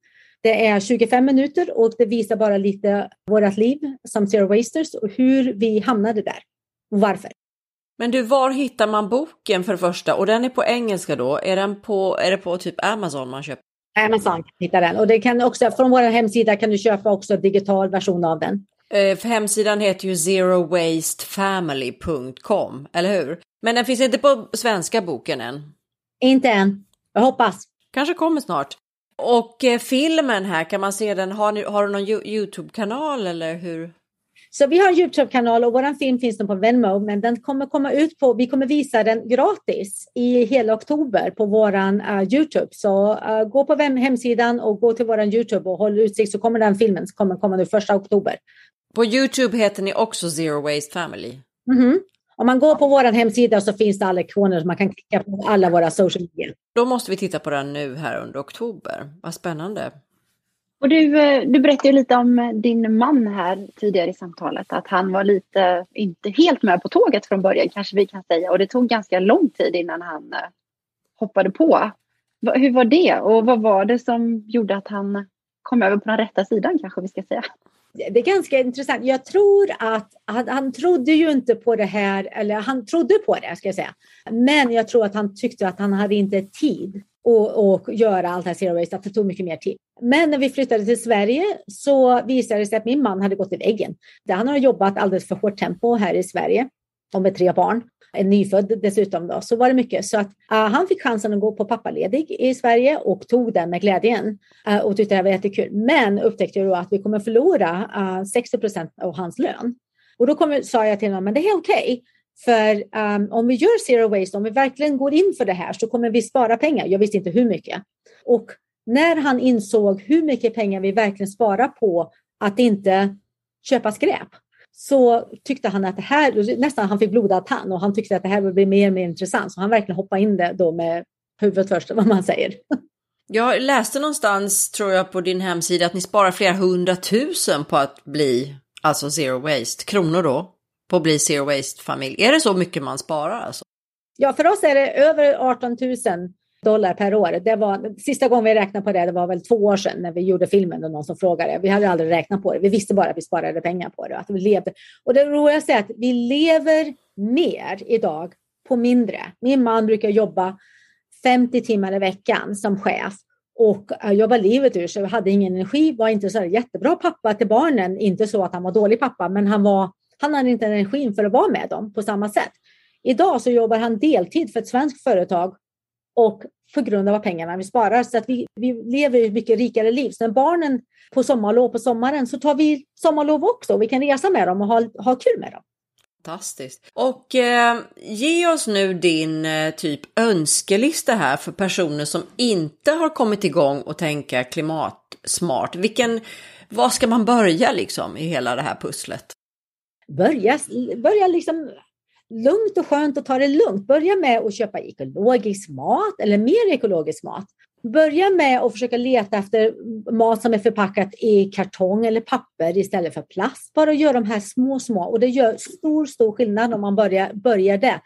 Det är 25 minuter och det visar bara lite vårt liv som Zero Wasters och hur vi hamnade där och varför. Men du, var hittar man boken för det första? Och den är på engelska då? Är, den på, är det på typ Amazon man köper? Amazon kan hitta den och det kan också, från vår hemsida kan du köpa också digital version av den. Eh, för hemsidan heter ju zerowastefamily.com, eller hur? Men den finns inte på svenska boken än? Inte än. Jag hoppas. Kanske kommer snart. Och eh, filmen här, kan man se den? Har, ni, har du någon Youtube-kanal eller hur? Så vi har en Youtube-kanal och vår film finns på Venmo, men den kommer komma ut på, vi kommer visa den gratis i hela oktober på våran uh, Youtube. Så uh, gå på hemsidan och gå till våran Youtube och håll utsikt så kommer den filmen kommer komma nu första oktober. På Youtube heter ni också Zero Waste Family? Mm -hmm. Om man går på vår hemsida så finns det alla så man kan klicka på alla våra social media. Då måste vi titta på den nu här under oktober. Vad spännande. Och du, eh, du berättade lite om din man här tidigare i samtalet, att han var lite, inte helt med på tåget från början kanske vi kan säga. Och det tog ganska lång tid innan han eh, hoppade på. Hur var det och vad var det som gjorde att han kom över på den rätta sidan kanske vi ska säga? Det är ganska intressant. Jag tror att han, han trodde ju inte på det här, eller han trodde på det ska jag säga. Men jag tror att han tyckte att han hade inte tid att göra allt det här zero waste, att det tog mycket mer tid. Men när vi flyttade till Sverige så visade det sig att min man hade gått i väggen. Han har jobbat alldeles för hårt tempo här i Sverige och med tre barn en nyfödd dessutom då, så var det mycket. Så att uh, han fick chansen att gå på pappaledig i Sverige och tog den med glädjen uh, eh, och tyckte det var jättekul. Men upptäckte då att vi kommer förlora eh, uh, 60 procent av hans lön. Och då kom, sa jag till honom, men det är okej. Okay. För um, om vi gör zero waste, om vi verkligen går in för det här så kommer vi spara pengar. Jag visste inte hur mycket. Och när han insåg hur mycket pengar vi verkligen sparar på att inte köpa skräp så tyckte han att det här, nästan han fick blodad tand och han tyckte att det här would bli mer och mer intressant. Så han verkligen hoppade in det då med huvudet först, vad man säger. Jag läste någonstans, tror jag, på din hemsida att ni sparar flera hundratusen på att bli, alltså zero waste, kronor då, på att bli zero waste-familj. Är det så mycket man sparar alltså? Ja, för oss är det över 18 000 dollar per år. Det var, sista gången vi räknade på det, det var väl två år sedan när vi gjorde filmen och någon som frågade. Vi hade aldrig räknat på det. Vi visste bara att vi sparade pengar på det. Att vi levde. Och det roligaste är att vi lever mer idag på mindre. Min man brukar jobba 50 timmar i veckan som chef och äh, jobba livet ur sig. Hade ingen energi, var inte så jättebra pappa till barnen. Inte så att han var dålig pappa, men han, var, han hade inte energin för att vara med dem på samma sätt. Idag så jobbar han deltid för ett svenskt företag och på grund av pengarna vi sparar. Så att vi, vi lever ett mycket rikare liv. Så när barnen på sommarlov på sommaren så tar vi sommarlov också. Vi kan resa med dem och ha, ha kul med dem. Fantastiskt. Och eh, ge oss nu din eh, typ önskelista här för personer som inte har kommit igång och tänka klimatsmart. Vilken, var ska man börja liksom i hela det här pusslet? Börja, börja liksom lugnt och skönt och ta det lugnt. Börja med att köpa ekologisk mat eller mer ekologisk mat. Börja med att försöka leta efter mat som är förpackat i kartong eller papper istället för plast. Bara gör de här små, små och det gör stor, stor skillnad om man börjar, börjar det.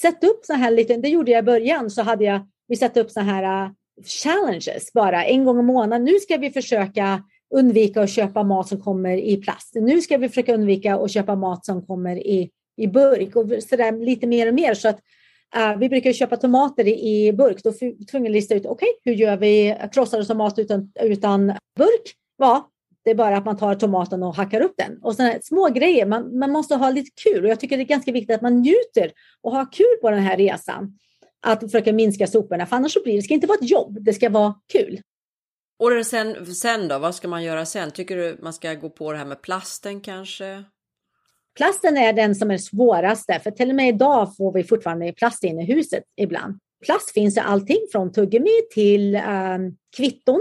Sätt upp så här lite, det gjorde jag i början, så hade jag, vi satte upp så här äh, challenges bara en gång i månaden. Nu ska vi försöka undvika att köpa mat som kommer i plast. Nu ska vi försöka undvika att köpa mat som kommer i, i burk och så där lite mer och mer så att Uh, vi brukar köpa tomater i, i burk. Då är vi tvungna att lista ut, okej, okay, hur gör vi krossade tomater utan, utan burk? Ja, det är bara att man tar tomaten och hackar upp den. Och sådana små grejer, man, man måste ha lite kul. Och jag tycker det är ganska viktigt att man njuter och har kul på den här resan. Att försöka minska soporna, för annars så blir det, det ska inte vara ett jobb, det ska vara kul. Och sen, sen då, vad ska man göra sen? Tycker du man ska gå på det här med plasten kanske? Plasten är den som är svåraste, för till och med idag får vi fortfarande plast in i huset ibland. Plast finns i allting från tuggummi till eh, kvitton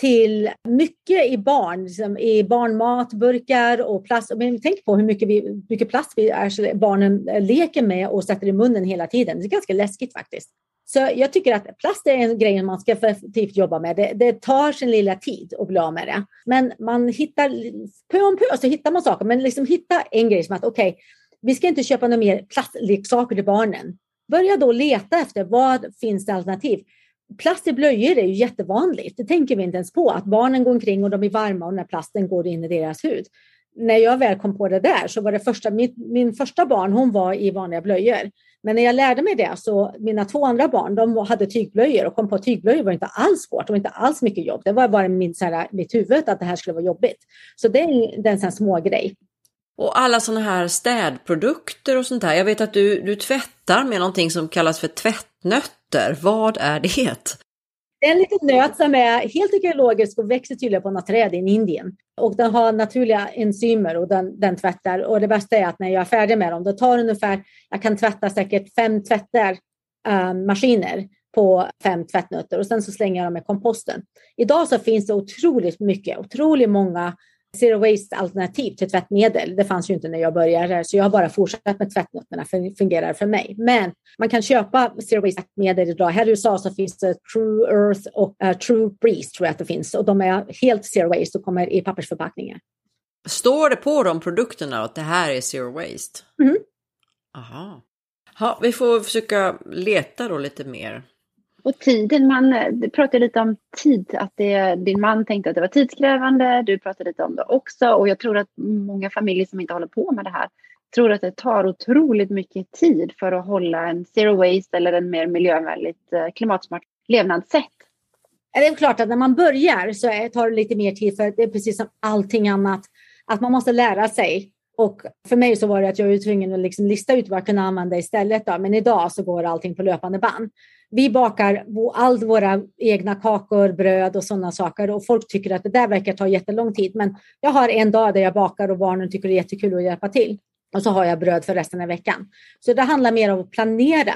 till mycket i barn, liksom i barnmatburkar och plast. Men tänk på hur mycket, vi, mycket plast vi är, barnen eh, leker med och sätter i munnen hela tiden. Det är ganska läskigt faktiskt. Så jag tycker att plast är en grej man ska effektivt jobba med. Det, det, tar sin lilla tid att bli av med det. Men man hittar, på om på så hittar man saker. Men liksom hitta en grej som att okej, okay, vi ska inte köpa några mer plastleksaker till barnen. Börja då leta efter vad finns det alternativ. Plast i blöjor är ju jättevanligt. Det tänker vi inte ens på. Att barnen går omkring och de är varma och den här plasten går in i deras hud. När jag väl kom på det där så var det första, min, min första barn, hon var i vanliga blöjor. Men när jag lärde mig det så mina två andra barn, de hade tygblöjor och kom på att tygblöjor var inte alls svårt. Det var inte alls mycket jobb. Det var bara min, så här, mitt huvud att det här skulle vara jobbigt. Så det är, det är en sån små grej. Och alla sådana här städprodukter och sånt där. Jag vet att du, du tvättar med någonting som kallas för tvättnötter. Vad är det? Det är en liten nöt som är helt ekologisk och växer tydligen på något träd i Indien. Och den har naturliga enzymer och den, den tvättar. Och det bästa är att när jag är färdig med dem, då tar det ungefär, jag kan tvätta säkert fem tvättar, um, maskiner på fem tvättnötter och sen så slänger jag dem i komposten. Idag så finns det otroligt mycket, otroligt många zero waste alternativ till tvättmedel. Det fanns ju inte när jag började, så jag har bara fortsatt med tvättnötterna, för det fungerar för mig. Men man kan köpa zero waste medel idag. Här i USA så finns det True Earth och uh, True Breeze tror jag att det finns och de är helt zero waste och kommer i pappersförpackningar. Står det på de produkterna att det här är zero waste? Mm. Aha. Ja, vi får försöka leta då lite mer. Och tiden, man eh, pratade lite om tid, att det, din man tänkte att det var tidskrävande, du pratade lite om det också och jag tror att många familjer som inte håller på med det här tror att det tar otroligt mycket tid för att hålla en zero waste eller en mer miljövänligt eh, klimatsmart levnadssätt. Det är klart att när man börjar så tar det lite mer tid för det är precis som allting annat, att man måste lära sig. Och för mig så var det att jag var tvungen att liksom lista ut vad jag kunde använda istället. Då. Men idag så går allting på löpande band vi bakar allt våra egna kakor, bröd och sådana saker och folk tycker att det där verkar ta jättelång tid. Men jag har en dag där jag bakar och barnen tycker det är jättekul att hjälpa till. Och så har jag bröd för resten av veckan. Så det handlar mer om att planera.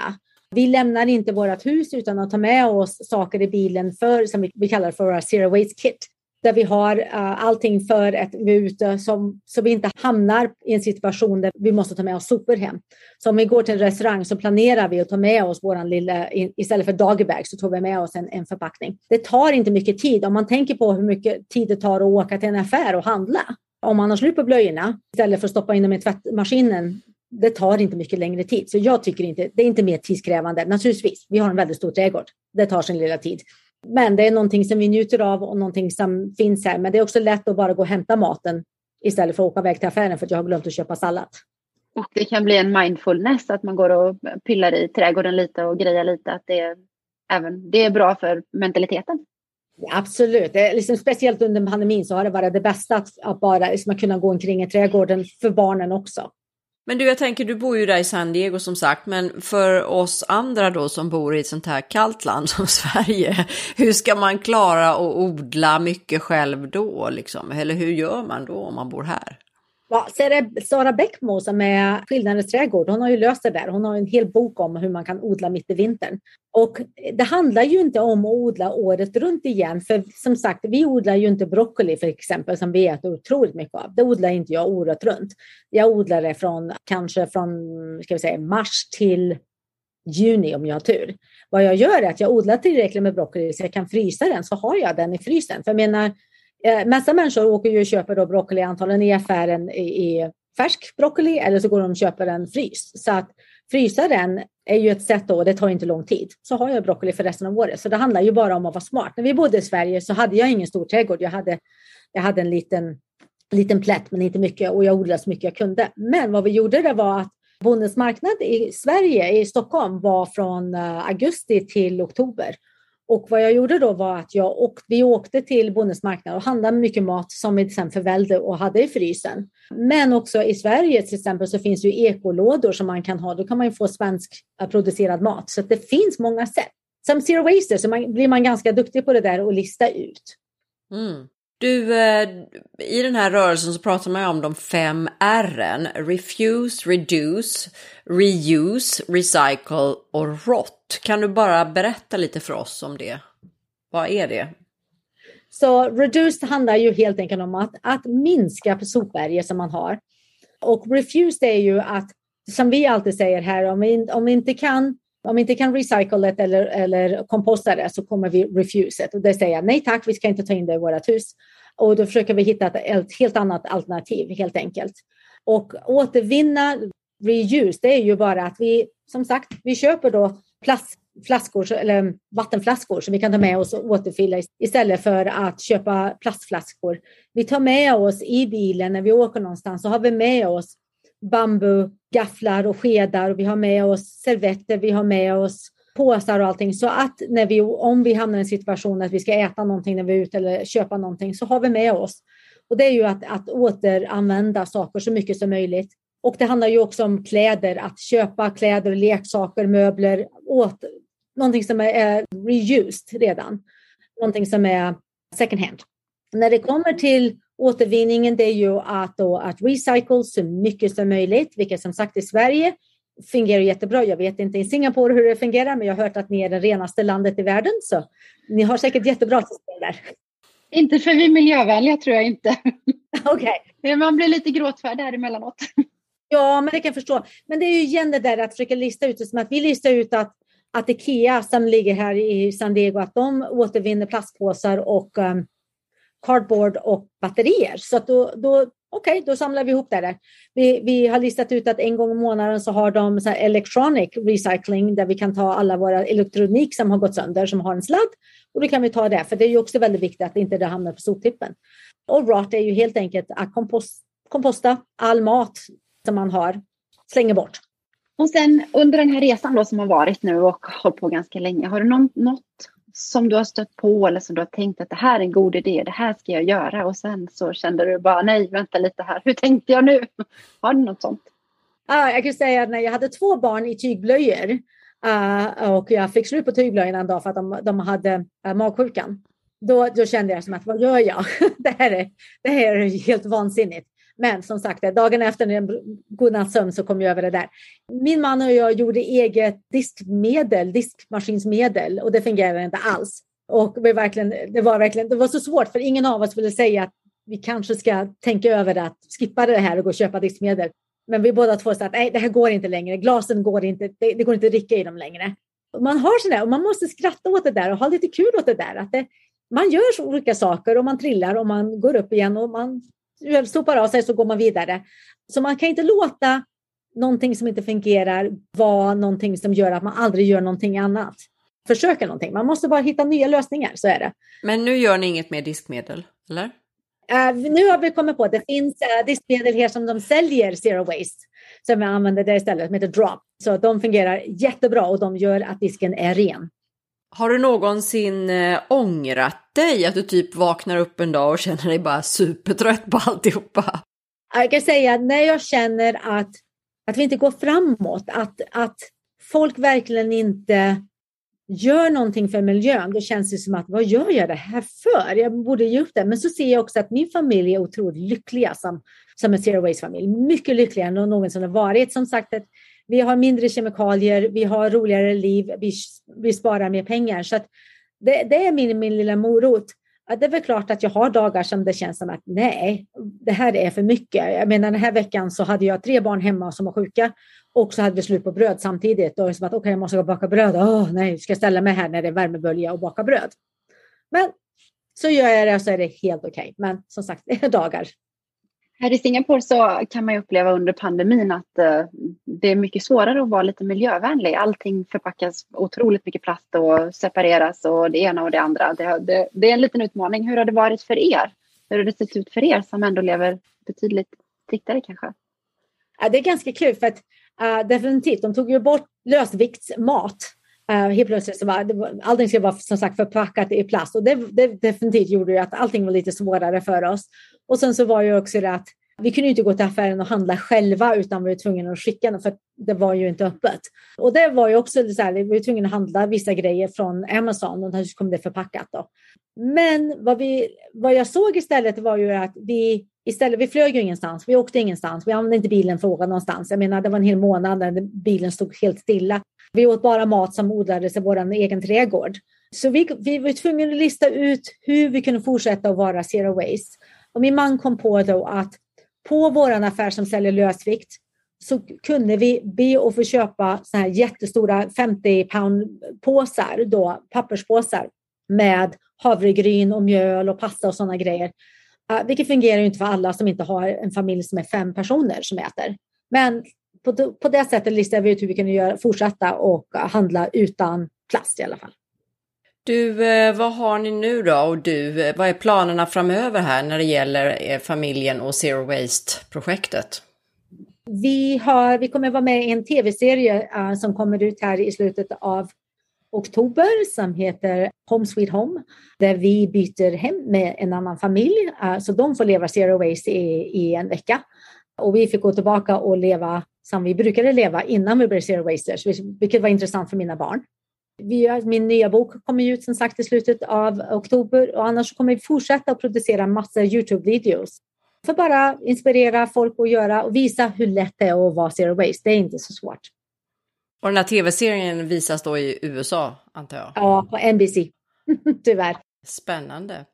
Vi lämnar inte vårt hus utan att ta med oss saker i bilen för, som vi kallar för våra zero waste kit där vi har uh, allting för att vi är ute som, så vi inte hamnar i en situation där vi måste ta med oss sopor hem. Så om vi går till en restaurang så planerar vi att ta med oss våran lilla, istället för doggy så tar vi med oss en, en förpackning. Det tar inte mycket tid om man tänker på hur mycket tid det tar att åka till en affär och handla. Om man har slut på blöjorna istället för att stoppa in dem i tvättmaskinen det tar inte mycket längre tid. Så jag tycker inte, det är inte mer tidskrävande. Naturligtvis, vi har en väldigt stor trädgård. Det tar sin lilla tid. Men det är någonting som vi njuter av och någonting som finns här. Men det är också lätt att bara gå och hämta maten istället för att åka iväg till affären för att jag har glömt att köpa sallad. Och det kan bli en mindfulness att man går och pillar i trädgården lite och grejar lite. Att det, är, även, det är bra för mentaliteten. absolut. Liksom, speciellt under pandemin så har det varit det bästa att, att bara liksom, kunna gå omkring i trädgården för barnen också. Men du, jag tänker, du bor ju där i San Diego som sagt, men för oss andra då som bor i ett sånt här kallt land som Sverige, hur ska man klara att odla mycket själv då liksom? Eller hur gör man då om man bor här? Ja, Sara Bäckmo som är Skillnadens trädgård, hon har ju löst det där. Hon har en hel bok om hur man kan odla mitt i vintern. Och det handlar ju inte om att odla året runt igen, för som sagt, vi odlar ju inte broccoli för exempel som vi äter otroligt mycket av. Det odlar inte jag året runt. Jag odlar det från kanske från ska vi säga, mars till juni om jag har tur. Vad jag gör är att jag odlar tillräckligt med broccoli så jag kan frysa den, så har jag den i frysen. För jag menar, Eh, massa människor åker ju och köper då broccoli antagligen i affären i, i färsk broccoli eller så går de och köper den fryst. Så att frysa den är ju ett sätt då, det tar inte lång tid. Så har jag broccoli för resten av året. Så det handlar ju bara om att vara smart. När vi bodde i Sverige så hade jag ingen stor trädgård. Jag hade, jag hade en liten, liten plätt men inte mycket och jag odlade så mycket jag kunde. Men vad vi gjorde det var att Bondens marknad i Sverige, i Stockholm, var från eh, augusti till oktober. Och vad jag gjorde då var att jag och, vi åkte till Bondens marknad och handlade mycket mat som vi sen förvällde och hade i frysen. Men också i Sverige till exempel så finns det ju ekolådor som man kan ha. Då kan man ju få svensk eh, producerad mat. Så det finns många sätt. Som Zero Waster så man, blir man ganska duktig på det där och lista ut. Mm. Du, eh, i den här rörelsen så pratar man ju om de fem R'n. Refuse, reduce, reuse, recycle och rot. Kan du bara berätta lite för oss om det? Vad är det? Så reduce handlar ju helt enkelt om att, att minska på sopberget som man har. Och refuse är ju att, som vi alltid säger här, om vi, om vi inte kan om vi inte kan recycle det eller, eller komposta det så kommer vi refuse it. Och det säger jag nej tack, vi ska inte ta in det i vårt hus. Och då försöker vi hitta ett helt annat alternativ helt enkelt. Och återvinna, reuse, det är ju bara att vi, som sagt, vi köper då plastflaskor eller vattenflaskor som vi kan ta med oss och återfylla istället för att köpa plastflaskor. Vi tar med oss i bilen när vi åker någonstans så har vi med oss bambu, gafflar och skedar och vi har med oss servetter, vi har med oss påsar och allting. Så att när vi, om vi hamnar i en situation att vi ska äta någonting när vi är ute eller köpa någonting så har vi med oss. Och det är ju att, att återanvända saker så mycket som möjligt. Och det handlar ju också om kläder, att köpa kläder, leksaker, möbler, åt, någonting som är, är reused redan. Någonting som är second hand. När det kommer till återvinningen, det är ju att, då, att recycle så mycket som möjligt, vilket som sagt i Sverige fungerar jättebra. Jag vet inte i Singapore hur det fungerar, men jag har hört att ni är det renaste landet i världen, så ni har säkert jättebra system där. Inte för vi är miljövänliga tror jag inte. Okej. Okay. Man blir lite gråtfärdig här emellanåt. Ja, men det kan jag förstå. Men det är ju igen det där att försöka lista ut det som att vi listar ut att, att Ikea som ligger här i San Diego, att de återvinner plastpåsar och um, cardboard och batterier. Så att då, då okej, okay, då samlar vi ihop det där. Vi, vi har listat ut att en gång i månaden så har de så electronic recycling där vi kan ta alla våra elektronik som har gått sönder som har en sladd och då kan vi ta det, för det är ju också väldigt viktigt att inte det hamnar på soptippen. Och rot är ju helt enkelt att kompost, komposta all mat som man har, slänger bort. Och sen under den här resan då som har varit nu och hållit på ganska länge, har du någon, något som du har stött på eller som du har tänkt att det här är en god idé, det här ska jag göra och sen så kände du bara nej, vänta lite här, hur tänkte jag nu? Har du något sånt? Ja, jag kan säga att när jag hade två barn i tygblöjor uh, och jag fick slut på tygblöjorna en dag för att de, de hade uh, magsjukan. Då, då kände jag som att vad gör jag? det, här är, det här är helt vansinnigt. Men som sagt, dagen efter en godnattssömn så kom jag över det där. Min man och jag gjorde eget diskmedel, diskmaskinsmedel och det fungerade inte alls. Och det, verkligen, det, var verkligen, det var så svårt för ingen av oss ville säga att vi kanske ska tänka över att skippa det här och gå och köpa diskmedel. Men vi båda två sa att nej, det här går inte längre. Glasen går inte, det, det går inte att dricka i dem längre. Man har sådär och man måste skratta åt det där och ha lite kul åt det där. Att det, man gör så olika saker och man trillar och man går upp igen och man sopar av sig så går man vidare. Så man kan inte låta någonting som inte fungerar vara någonting som gör att man aldrig gör någonting annat. Försöka någonting. Man måste bara hitta nya lösningar, så är det. Men nu gör ni inget mer diskmedel, eller? Uh, nu har vi kommit på att det finns uh, diskmedel här som de säljer Zero Waste. Som vi använder det istället, som heter Drop. Så de fungerar jättebra och de gör att disken är ren. Har du någonsin eh, ångrat dig att du typ vaknar upp en dag och känner dig bara supertrött på alltihopa? Jag kan säga att när jag känner att att vi inte går framåt, att, att folk verkligen inte gör någonting för miljön, då känns det som att vad gör jag det här för? Jag borde ge upp det. Men så ser jag också att min familj är otroligt lyckliga som, som en zero waste-familj. Mycket lyckligare än någonsin har varit. Som sagt, att vi har mindre kemikalier, vi har roligare liv, vi, vi sparar mer pengar. Så det, det, är min, min lilla morot. det är väl klart att jag har dagar som det känns som att nej, det här är för mycket. Jag menar den här veckan så hade jag tre barn hemma som var sjuka och så hade vi slut på bröd samtidigt. Och som att okej, okay, jag måste gå och baka bröd. Åh nej, ska jag ställa mig här när det är värmebölja och baka bröd? Men så gör jag det och så är det helt okej. Okay. Men som sagt, det är dagar. Här i Singapore så kan man ju uppleva under pandemin att eh, det är mycket svårare att vara lite miljövänlig. Allting förpackas otroligt mycket plast och separeras och det ena och det andra. Det, det, det är en liten utmaning. Hur har det varit för er? Hur har det sett ut för er som ändå lever betydligt striktare kanske? Ja, det är ganska kul för att Uh, definitivt, de tog ju bort lösviktsmat. Uh, helt plötsligt så var allting skulle vara som sagt förpackat i plast och det, det definitivt gjorde ju att allting var lite svårare för oss. Och sen så var ju också det att vi kunde inte gå till affären och handla själva utan vi var tvungna att skicka dem för det var ju inte öppet. Och det var ju också så här, vi var tvungna att handla vissa grejer från Amazon och så kom det förpackat. Då. Men vad, vi, vad jag såg istället var ju att vi istället, vi flög ju ingenstans, vi åkte ingenstans, vi använde inte bilen för att åka någonstans. Jag menar, det var en hel månad när bilen stod helt stilla. Vi åt bara mat som odlades i vår egen trädgård. Så vi, vi var tvungna att lista ut hur vi kunde fortsätta att vara zero waste. Och min man kom på då att på vår affär som säljer lösvikt så kunde vi be att få köpa så här jättestora 50 pound påsar, då, papperspåsar med havregryn och mjöl och pasta och sådana grejer. Uh, vilket fungerar inte för alla som inte har en familj som är fem personer som äter. Men på, på det sättet listade vi ut hur vi kunde göra, fortsätta och handla utan plast i alla fall. Du, eh, vad har ni nu då och du, eh, vad är planerna framöver här när det gäller eh, familjen och Zero Waste-projektet? Vi, har, vi kommer vara med i en tv-serie uh, som kommer ut här i slutet av oktober som heter Home Sweet Home där vi byter hem med en annan familj uh, så de får leva Zero Waste i, i en vecka. Och vi fick gå tillbaka och leva som vi brukade leva innan vi blev Zero Wasters, vilket var intressant för mina barn. Vi, min nya bok kommer ut som sagt i slutet av oktober och annars kommer vi fortsätta att producera massor Youtube-videos för bara inspirera folk att göra och visa hur lätt det är att vara zero waste. Det är inte så svårt. Och den här tv-serien visas då i USA antar jag? Ja, på NBC. Tyvärr. Spännande.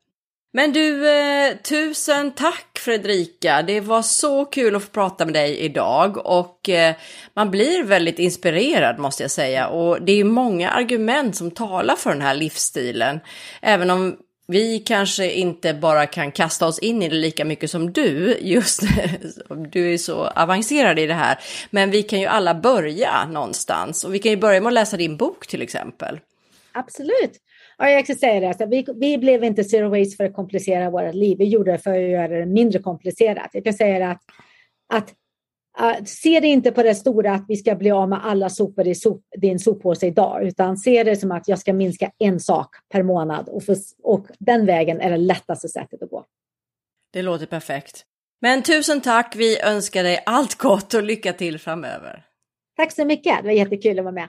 Men du, eh, tusen tack Fredrika. Det var så kul att få prata med dig idag och eh, man blir väldigt inspirerad måste jag säga. Och det är många argument som talar för den här livsstilen. Även om vi kanske inte bara kan kasta oss in i det lika mycket som du, just du är så avancerad i det här. Men vi kan ju alla börja någonstans och vi kan ju börja med att läsa din bok till exempel. Absolut. Ja, jag ska säga det, vi, vi blev inte zero waste för att komplicera vårt liv. Vi gjorde det för att göra det mindre komplicerat. Jag kan säga att, att uh, se det inte på det stora att vi ska bli av med alla sopor i sop, din soppåse idag, utan se det som att jag ska minska en sak per månad och, för, och den vägen är det lättaste sättet att gå. Det låter perfekt. Men tusen tack. Vi önskar dig allt gott och lycka till framöver. Tack så mycket. Det var jättekul att vara med.